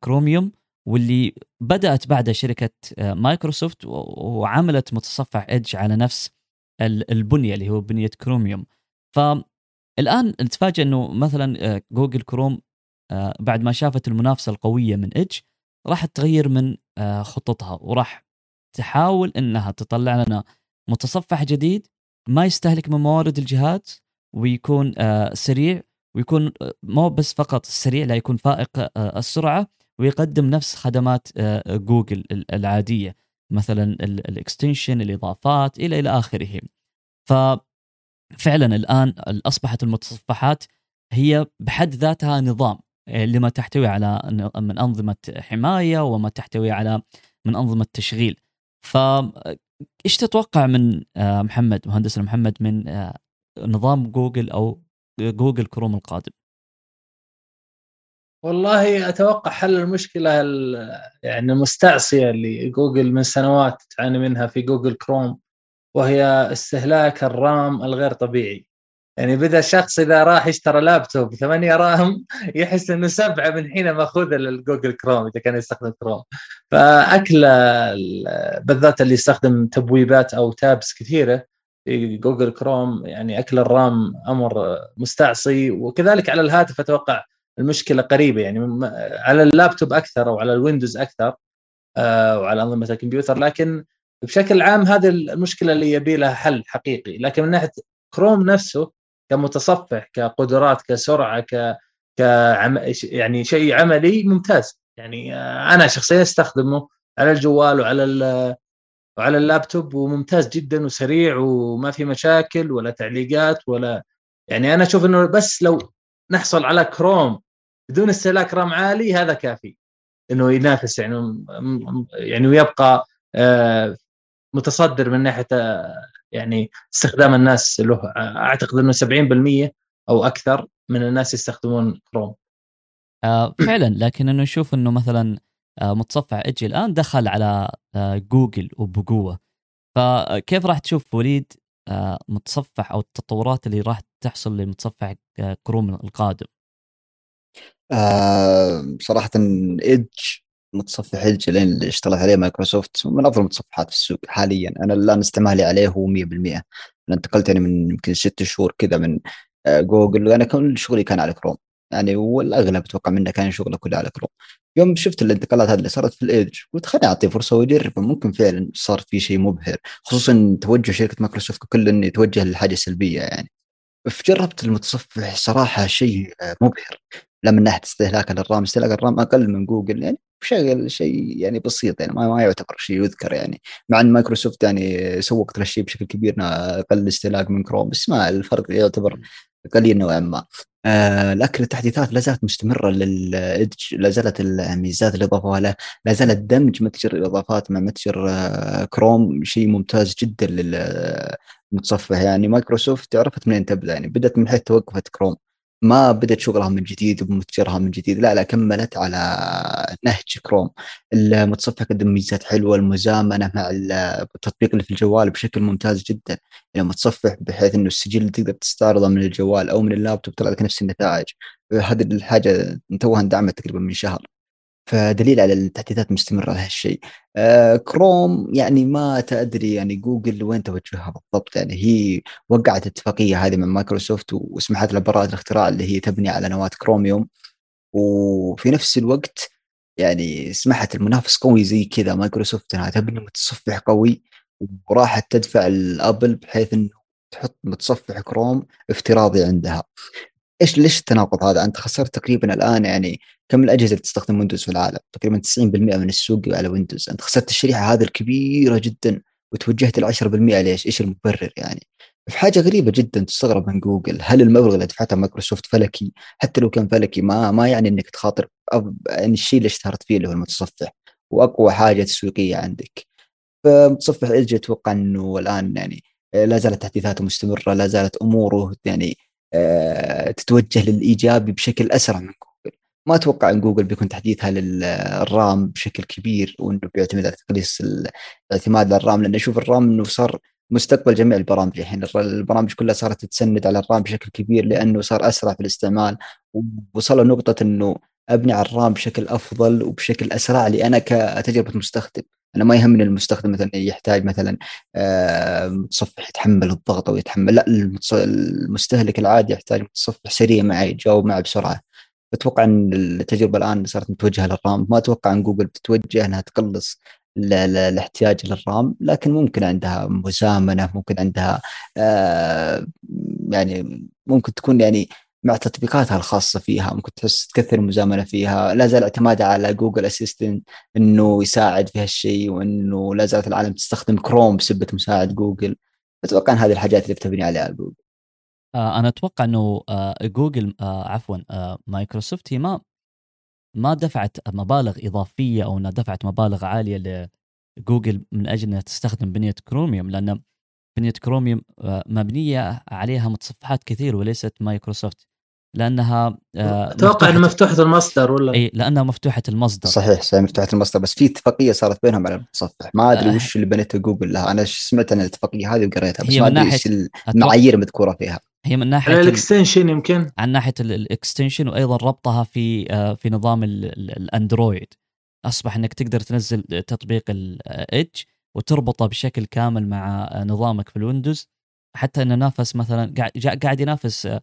كروميوم واللي بدأت بعد شركة مايكروسوفت وعملت متصفح ايدج على نفس البنية اللي هو بنية كروميوم. فالآن نتفاجئ إنه مثلا جوجل كروم بعد ما شافت المنافسة القوية من إيدج راح تغير من خططها وراح تحاول إنها تطلع لنا متصفح جديد ما يستهلك من موارد الجهاز ويكون سريع ويكون مو بس فقط سريع لا يكون فائق السرعة ويقدم نفس خدمات جوجل العادية مثلا ال extensions الإضافات إلى إلى آخره. ففعلا الآن أصبحت المتصفحات هي بحد ذاتها نظام. لما تحتوي على من أنظمة حماية وما تحتوي على من أنظمة تشغيل. ف إيش تتوقع من محمد مهندسنا محمد من نظام جوجل أو جوجل كروم القادم؟ والله أتوقع حل المشكلة يعني المستعصية اللي جوجل من سنوات تعاني منها في جوجل كروم وهي استهلاك ال RAM الغير طبيعي. يعني بدا شخص إذا راح يشترى لابتوب 8 RAM يحس إنه سبعة من حين ماخوذه للجوجل كروم إذا كان يستخدم كروم. فأكل بالذات اللي يستخدم تبويبات أو tabs كثيرة في جوجل كروم يعني أكل ال RAM أمر مستعصي. وكذلك على الهاتف أتوقع المشكلة قريبة يعني على اللابتوب أكثر أو على الويندوز أكثر آه، وعلى أنظمة الكمبيوتر. لكن بشكل عام هذه المشكلة اللي يبي لها حل حقيقي. لكن من ناحية كروم نفسه كمتصفح كقدرات كسرعة ك كعم... يعني شيء عملي ممتاز. يعني آه، أنا شخصيا أستخدمه على الجوال وعلى ال... وعلى اللابتوب وممتاز جدا وسريع وما في مشاكل ولا تعليقات ولا يعني أنا أشوف إنه بس لو نحصل على كروم بدون استهلاك RAM عالي هذا كافي. إنه ينافس يعني يعني ويبقى آه، متصدر من ناحية آه، يعني استخدام الناس له أعتقد إنه 70% أو أكثر من الناس يستخدمون كروم آه فعلا. لكن إنه نشوف إنه مثلا آه متصفح ايدج الآن دخل على آه جوجل وبقوة. فكيف راح تشوف وليد آه متصفح أو التطورات اللي راح تحصل لمتصفح آه كروم القادم؟ آه صراحة ايدج متصفح ايدج اللي اشتغلت عليه مايكروسوفت من أفضل المتصفحات في السوق حاليا. أنا الآن استعمالي عليه هو 100% أنا انتقلت يعني من يمكن ست شهور كذا من آه، جوجل وأنا كل شغلي كان على كروم يعني والأغلب أتوقع منه كان شغله كله على كروم يوم شفت الانتقالات هذه اللي صارت في الإيدج قلت خليني اعطيه فرصة واجرب ممكن فعلا صار في شيء مبهر خصوصا توجه شركة مايكروسوفت كل إنه يتوجه للحاجة السلبية يعني. فجربت المتصفح صراحة شيء آه، مبهر. لا من ناحية استهلاك لل RAM استهلاك ال RAM أقل من جوجل يعني. شغل شيء يعني بسيط يعني ما, ما يعتبر شيء يذكر يعني. مع إن مايكروسوفت يعني سوقت للشيء بشكل كبير أقل استهلاك من كروم بس ما الفرق يعتبر قليل نوعا ما. آه لكن التحديثات لا زالت مستمرة للإدج لا زالت الميزات اللي اضافوها له لا زال الدمج متجر الاضافات مع متجر آه كروم شيء ممتاز جدا للمتصفح يعني مايكروسوفت عرفت منين تبدأ؟ يعني بدأت من حيث توقفت كروم. ما بدأت شغلها من جديد ومتجرها من جديد. لا لا كملت على نهج كروم المتصفح قدم ميزات حلوة المزامنة مع التطبيق اللي في الجوال بشكل ممتاز جدا. يعني متصفح بحيث إنه السجل تقدر تستعرضه من الجوال أو من اللابتوب طلع لك نفس النتائج. هذه الحاجة توها اندعمت تقريبا من شهر. فدليل على التحديثات مستمرة لهالشيء آه كروم يعني ما تدري يعني جوجل وين توجهها بالضبط. يعني هي وقعت اتفاقية هذه مع مايكروسوفت وسمحت لها براءة الاختراع اللي هي تبني على نواة كروميوم وفي نفس الوقت يعني سمحت المنافس قوي زي كذا. مايكروسوفت إنها تبني متصفح قوي وراحت تدفع لأبل بحيث إنه تحط متصفح كروم افتراضي عندها. إيش ليش التناقض هذا؟ أنت خسرت تقريبا الآن يعني كم الأجهزة اللي تستخدم ويندوز في العالم؟ تقريبا 90% من السوق على ويندوز، أنت خسرت الشريحة هذه الكبيرة جدا وتوجهت ال 10% ليش؟ إيش المبرر يعني؟ في حاجة غريبة جدا تستغرب من جوجل، هل المبلغ اللي دفعته مايكروسوفت فلكي؟ حتى لو كان فلكي ما ما يعني إنك تخاطر يعني الشيء اللي اشتهرت فيه اللي هو المتصفح وأقوى حاجة تسويقية عندك. فمتصفح Edge أتوقع إنه الآن يعني لا زالت تحديثاته مستمرة، لا زالت أموره يعني آه، تتوجه للإيجابي بشكل أسرع من جوجل. ما أتوقع إن جوجل بيكون تحديثها لل RAM بشكل كبير وإنه بيعتمد على تقليص الاعتماد على الرام لأن أشوف الرام إنه صار مستقبل جميع البرامج الحين. البرامج كلها صارت تتسند على الرام بشكل كبير لأنه صار أسرع في الاستعمال ووصل نقطه إنه أبني على الرام بشكل أفضل وبشكل أسرع لي أنا كتجربة مستخدم. أنا ما يهمني المستخدم مثلا يحتاج مثلا آه، متصفح يتحمل الضغط أو يتحمل لا المستهلك العادي يحتاج متصفح سريع معي يجاوب معه بسرعة. أتوقع إن التجربة الآن صارت متوجهة للرام. ما أتوقع إن جوجل بتتوجه إنها تقلص الاحتياج لل RAM لكن ممكن عندها مزامنة ممكن عندها آه، يعني ممكن تكون يعني مع تطبيقاتها الخاصة فيها ممكن تحس تكثر المزامنة فيها. لا زال اعتمادها على Google Assistant إنه يساعد في هالشيء وإنه لا زالت العالم تستخدم كروم بسبة مساعد جوجل أتوقع إن هذه الحاجات اللي بتبني عليها جوجل آه أنا أتوقع إنه آه جوجل آه عفوا آه مايكروسوفت هي ما ما دفعت مبالغ إضافية أو إنها دفعت مبالغ عالية لجوجل من أجل إنها تستخدم بنية كروميوم لأن بنية كروميوم آه، مبنية عليها متصفحات كثير وليست مايكروسوفت لأنها آه، أتوقع إنها مفتوحة المصدر ولا؟ إي لأنها مفتوحة المصدر. صحيح صحيح مفتوحة المصدر بس في اتفاقية صارت بينهم على المتصفح. ما أدري آه. وش اللي بنيته جوجل لها. أنا سمعت عن الاتفاقية هذه وقريتها بس ما أدري إيش المعايير المذكوره فيها. هي من ناحية ال extension يمكن؟ عن ناحية ال extension وأيضا ربطها في آه، في نظام الأندرويد. أصبح إنك تقدر تنزل تطبيق ال Edge وتربطه بشكل كامل مع نظامك في الويندوز. حتى إنه نافس مثلا قاعد ينافس آه،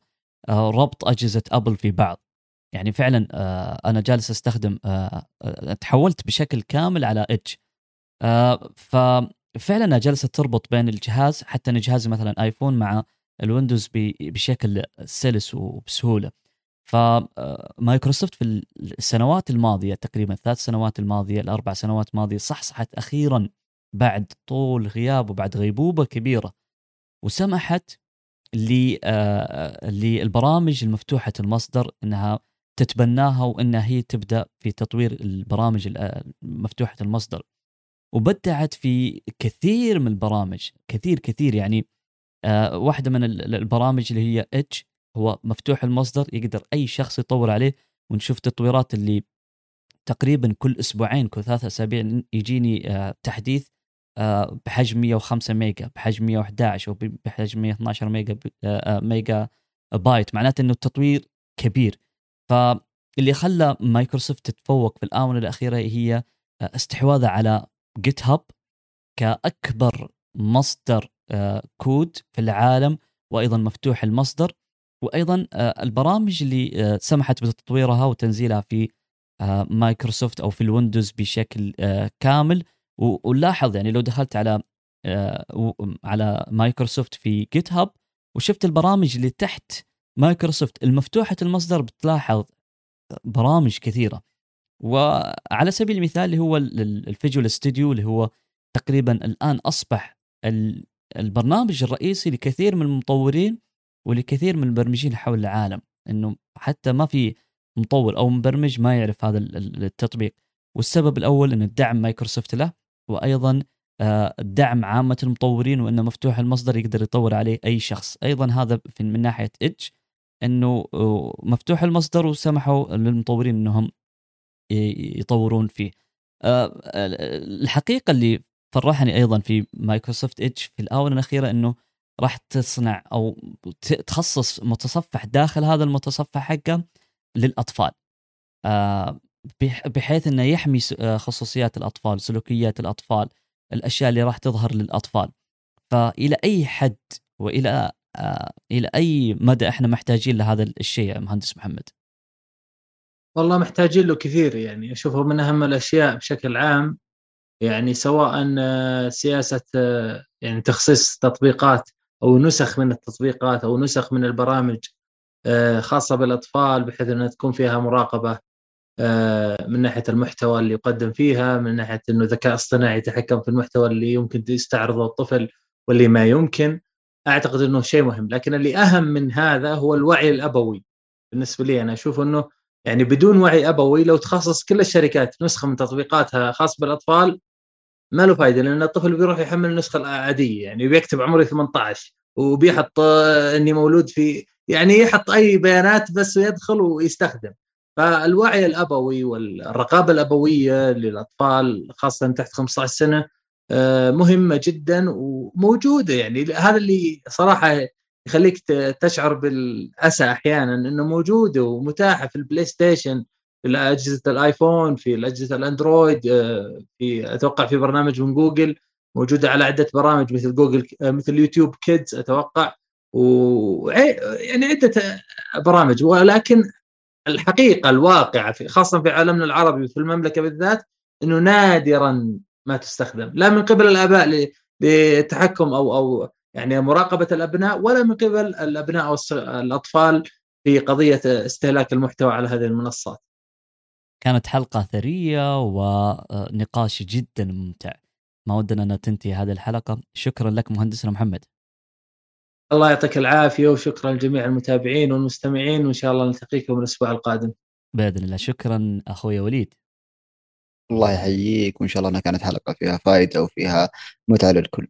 ربط أجهزة أبل في بعض. يعني فعلا آه، أنا جالس أستخدم آه، تحولت بشكل كامل على Edge ففعلا جالسه تربط بين الجهاز حتى أن جهازي مثلا آيفون مع الويندوز بشكل سلس وبسهولة. فمايكروسوفت في السنوات الماضية تقريبا الثلاث سنوات الماضية الأربع سنوات الماضية صحصحت أخيرا بعد طول غياب وبعد غيبوبة كبيرة. وسمحت آه، للبرامج المفتوحة المصدر إنها تتبناها وانها هي تبدأ في تطوير البرامج مفتوحة المصدر. وبدعت في كثير من البرامج كثير كثير يعني آه، واحدة من البرامج اللي هي Edge هو مفتوح المصدر يقدر أي شخص يطور عليه ونشوف تطويرات اللي تقريبا كل أسبوعين كل ثلاثة أسابيع يجيني آه، تحديث آه، بحجم 105 ميجا بحجم 111 أو بحجم 112 ميجا آه، آه، ميجا بايت. معناته إنه التطوير كبير. فاللي خلى مايكروسوفت تتفوق في الآونة الأخيرة هي استحواذها على GitHub كأكبر مصدر كود في العالم وأيضا مفتوح المصدر. وأيضا البرامج اللي سمحت بتطويرها وتنزيلها في مايكروسوفت أو في الويندوز بشكل كامل ونلاحظ يعني لو دخلت على آه، على مايكروسوفت في GitHub وشفت البرامج اللي تحت مايكروسوفت المفتوحة المصدر بتلاحظ برامج كثيرة. وعلى سبيل المثال اللي هو ال Visual Studio اللي هو تقريبا الآن أصبح البرنامج الرئيسي لكثير من المطورين ولكثير من المبرمجين حول العالم. إنه حتى ما في مطور أو مبرمج ما يعرف هذا التطبيق. والسبب الأول إن الدعم مايكروسوفت له وأيضا آه، عامة المطورين وإنه مفتوح المصدر يقدر يطور عليه أي شخص. أيضا هذا من ناحية Edge إنه آه، مفتوح المصدر وسمحوا للمطورين إنهم يطورون فيه. آه، الحقيقة اللي فرحني أيضا في مايكروسوفت إيدج في الآونة الأخيرة إنه راح تصنع أو تخصص متصفح داخل هذا المتصفح حقه للأطفال. بحيث إنه يحمي آه، خصوصيات الأطفال، سلوكيات الأطفال، الأشياء اللي راح تظهر للأطفال. فإلى أي حد وإلى آه، إلى أي مدى إحنا محتاجين لهذا الشيء يا مهندس محمد؟ والله محتاجين له كثير يعني أشوفه من أهم الأشياء بشكل عام يعني سواء آه، سياسة يعني تخصيص تطبيقات أو نسخ من التطبيقات أو نسخ من البرامج خاصة بالأطفال بحيث إنها تكون فيها مراقبة من ناحية المحتوى اللي يقدم فيها من ناحية إنه ذكاء اصطناعي يتحكم في المحتوى اللي يمكن يستعرضه الطفل واللي ما يمكن أعتقد إنه شيء مهم. لكن اللي أهم من هذا هو الوعي الأبوي. بالنسبة لي أنا أشوف إنه يعني بدون وعي أبوي لو تخصص كل الشركات نسخة من تطبيقاتها خاص بالأطفال ما له فائده لأن الطفل بيروح يحمل النسخة العادية. يعني بيكتب عمري 18 وبيحط إني مولود في يعني يحط أي بيانات بس ويدخل ويستخدم. فالوعي الأبوي والرقابة الأبوية للأطفال خاصة تحت 15 سنة آه، مهمة جدا وموجودة. يعني هذا اللي صراحة يخليك تشعر بالأسى أحيانا إنه موجودة ومتاحة في البلاي ستيشن في اجهزه الآيفون في اجهزه الأندرويد آه، في أتوقع في برنامج من جوجل موجودة على عدة برامج مثل جوجل آه، مثل YouTube Kids أتوقع و يعني عدة برامج. ولكن الحقيقة الواقعة في خاصة في عالمنا العربي وفي المملكة بالذات إنه نادرا ما تستخدم لا من قبل الأباء للتحكم أو أو يعني مراقبة الأبناء ولا من قبل الأبناء أو الأطفال في قضية استهلاك المحتوى على هذه المنصات. كانت حلقة ثرية ونقاش جدا ممتع. ما ودنا أن تنتهي هذه الحلقة، شكرا لك مهندسنا محمد. الله يعطيك العافية وشكرا لجميع المتابعين والمستمعين وإن شاء الله نلتقيكم الأسبوع القادم. بإذن الله شكرا أخوي وليد. الله يحييك وإن شاء الله إنها كانت حلقة فيها فائده وفيها متعة للكل.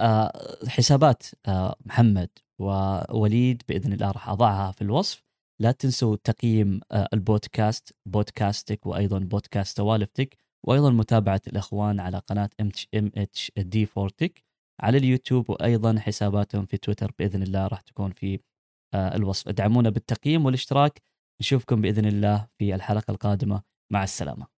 آه حسابات آه محمد ووليد بإذن الله راح أضعها في الوصف لا تنسوا تقييم آه البودكاست بودكاستك وأيضا بودكاست سوالفتك وأيضا متابعة الإخوان على قناة MHD 4Tech على اليوتيوب وأيضا حساباتهم في تويتر بإذن الله راح تكون في آه الوصف. ادعمونا بالتقييم والاشتراك. نشوفكم بإذن الله في الحلقة القادمة. مع السلامة.